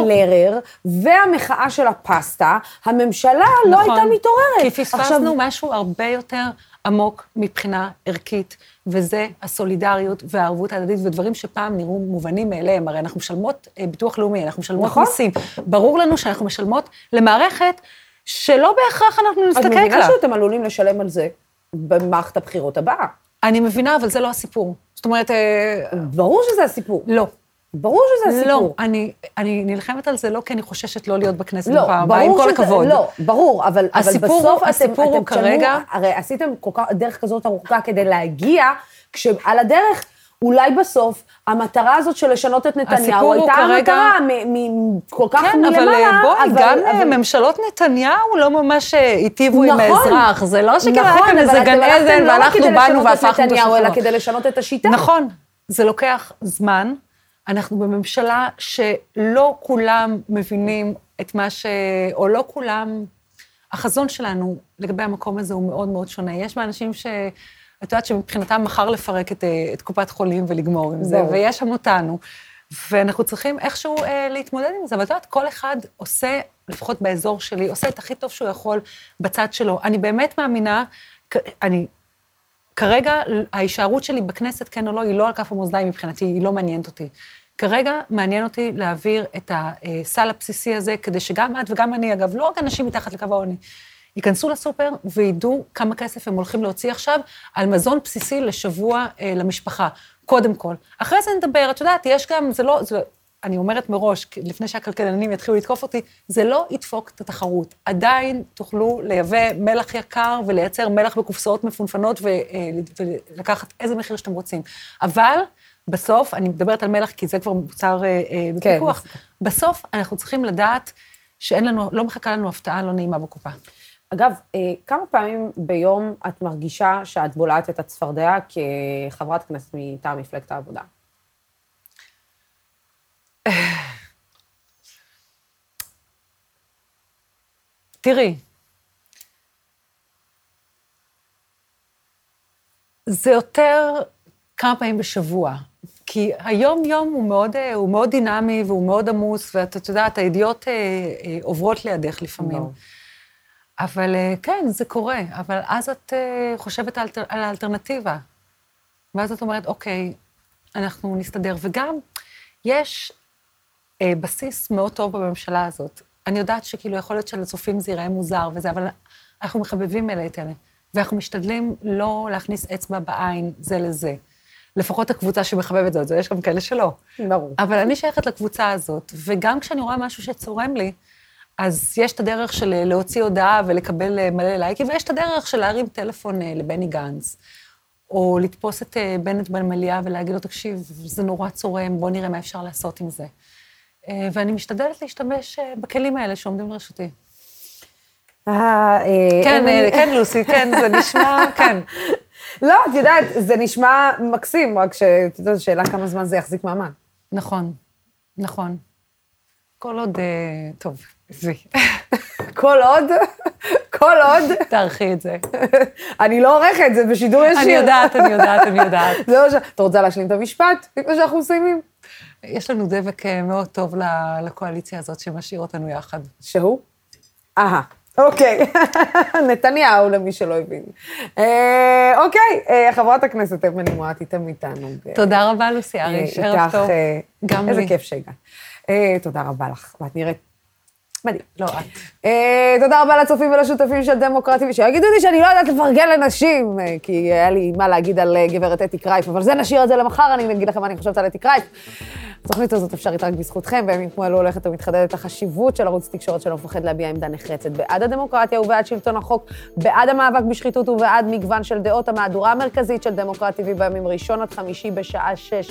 גיא. לרר והמחאה של הפסטה, הממשלה לא נכון. הייתה מתעוררת. כי פספסנו עכשיו, משהו הרבה יותר עמוק מבחינה ערכית, וזה הסולידריות והערבות ההדדית, ודברים שפעם נראו מובנים מאליהם. הרי אנחנו משלמות אה, ביטוח לאומי, אנחנו משלמות נכון. מיסים. ברור לנו שאנחנו משלמות למערכת שלא בהכרח אנחנו את נזדקק מבינה לה. שאתם עלולים לשלם על זה במערכת הבחירות הבאה. אני מבינה, אבל זה לא הסיפור. זאת אומרת, אה, ברור שזה הסיפור. לא. ברור שזה הסיפור. לא, אני, אני נלחמת על זה לא כי אני חוששת לא להיות בכנסת לא, בפעם הבאה, עם כל שזה, הכבוד. לא, ברור, אבל, אבל הסיפור הוא- בסוף אתם, הסיפור הוא אתם תשלמו, כרגע- הרי עשיתם כל כך, דרך כזאת ארוכה כדי להגיע, כשעל הדרך, אולי בסוף, המטרה הזאת של לשנות את נתניהו, הייתה כרגע- המטרה מ- מ- כל כך כן, מלמעלה, אבל אה, בואי, גם אה, אבל- ממשלות נתניהו לא ממש אה, היטיבו עם נכון. האזרח. זה לא שכאילו היה נכון, כאן אבל איזה גן עדן, לא ואנחנו באנו והפכנו את נתניהו, אלא. כדי לשנות את השיטה. נכון, זה לוקח זמן. אנחנו בממשלה שלא כולם מבינים את מה ש... או לא כולם... החזון שלנו לגבי המקום הזה הוא מאוד מאוד שונה. יש מהאנשים ש... את יודעת שמבחינתם מחר לפרק את, אה, את קופת חולים ולגמור עם זה. ויש שם אותנו. ואנחנו צריכים איכשהו אה, להתמודד עם זה. אבל את יודעת, כל אחד עושה, לפחות באזור שלי, עושה את הכי טוב שהוא יכול בצד שלו. אני באמת מאמינה, אני כרגע, ההישארות שלי בכנסת, כן או לא, היא לא על כף המאזניים מבחינתי, היא לא מעניינת אותי. כרגע מעניין אותי להעביר את הסל הבסיסי הזה, כדי שגם את וגם אני, אגב, לא רק אנשים מתחת לקו העוני, ייכנסו לסופר וידעו כמה כסף הם הולכים להוציא עכשיו על מזון בסיסי לשבוע אה, למשפחה, קודם כל. אחרי זה נדבר, את יודעת, יש גם, זה לא, זה, אני אומרת מראש, לפני שהכלכלנים יתחילו לתקוף אותי, זה לא ידפוק את התחרות. עדיין תוכלו לייבא מלח יקר ולייצר מלח בקופסאות מפונפנות ו, אה, ולקחת איזה מחיר שאתם רוצים. אבל בסוף, אני מדברת על מלח כי זה כבר מוצר אה, אה, בפיקוח, בסוף אנחנו צריכים לדעת שאין לנו, לא מחכה לנו הפתעה לא נעימה בקופה. אגב, אה, כמה פעמים ביום את מרגישה שאת בולעת את הצפרדע כחברת כנסת מטעם מפלגת העבודה? תראי, זה יותר כמה פעמים בשבוע, כי היום-יום הוא מאוד, אה, הוא מאוד דינמי והוא מאוד עמוס, ואת יודעת, הידיעות אה, אה, עוברות לידך לפעמים. ברור. אבל אה, כן, זה קורה, אבל אז את אה, חושבת על, על האלטרנטיבה. ואז את אומרת, אוקיי, אנחנו נסתדר. וגם, יש אה, בסיס מאוד טוב בממשלה הזאת. אני יודעת שכאילו יכול להיות שלצופים זה ייראה מוזר וזה, אבל אנחנו מחבבים אלה את אלה, ואנחנו משתדלים לא להכניס אצבע בעין זה לזה. לפחות הקבוצה שמחבבת זאת, יש גם כאלה שלא. ברור. אבל אני שייכת לקבוצה הזאת, וגם כשאני רואה משהו שצורם לי, אז יש את הדרך של אה, להוציא הודעה ולקבל אה, מלא לייקים, ויש את הדרך של להרים טלפון אה, לבני גנץ, או לתפוס את בנט במליאה ולהגיד לו, תקשיב, זה נורא צורם, בוא נראה מה אפשר לעשות עם זה. ואני משתדלת להשתמש בכלים האלה שעומדים לרשותי. כן, כן, לוסי, כן, זה נשמע, כן. לא, את יודעת, זה נשמע מקסים, רק שאת יודעת, שאלה כמה זמן זה יחזיק מעמד. נכון, נכון. כל עוד, טוב, עזבי, כל עוד, כל עוד, תערכי את זה. אני לא עורכת, זה בשידור ישיר. אני יודעת, אני יודעת, אני יודעת. זה מה ש... את רוצה להשלים את המשפט לפני שאנחנו מסיימים? יש לנו דבק אה, מאוד טוב לקואליציה הזאת שמשאיר אותנו יחד. שהוא? אהה, אוקיי. נתניהו, למי שלא הבין. אה, אוקיי, אה, חברת הכנסת אמילי מואטי, תמיד תענוג. תודה רבה, לוסי אריש, ערב טוב. גם איזה לי. כיף שהגעת. תודה רבה לך, ואת נראית מדהים. לא, את. אה, תודה רבה לצופים ולשותפים של דמוקרטי, שיגידו לי שאני לא יודעת לפרגן לנשים, אה, כי היה לי מה להגיד על אה, גברת אתי קרייף, אבל זה נשאיר את זה למחר, אני אגיד לכם מה אני חושבת על אתי קרייף. התוכנית הזאת אפשרית רק בזכותכם, בימים כמו אלו הולכת ומתחדדת החשיבות של ערוץ תקשורת שלא מפחד להביע עמדה נחרצת בעד הדמוקרטיה ובעד שלטון החוק, בעד המאבק בשחיתות ובעד מגוון של דעות. המהדורה המרכזית של דמוקרט TV בימים ראשון עד חמישי בשעה שש.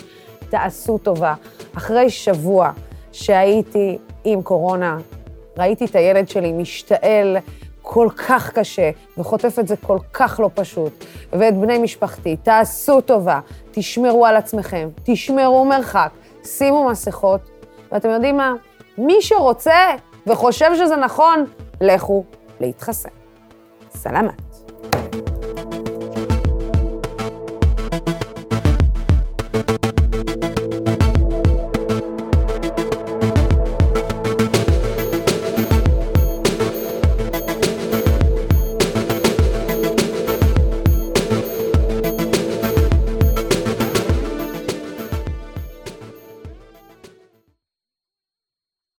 תעשו טובה. אחרי שבוע שהייתי עם קורונה, ראיתי את הילד שלי משתעל כל כך קשה וחוטף את זה כל כך לא פשוט, ואת בני משפחתי, תעשו טובה, תשמרו על עצמכם, תשמרו מרחק, שימו מסכות, ואתם יודעים מה? מי שרוצה וחושב שזה נכון, לכו להתחסן. סלמת.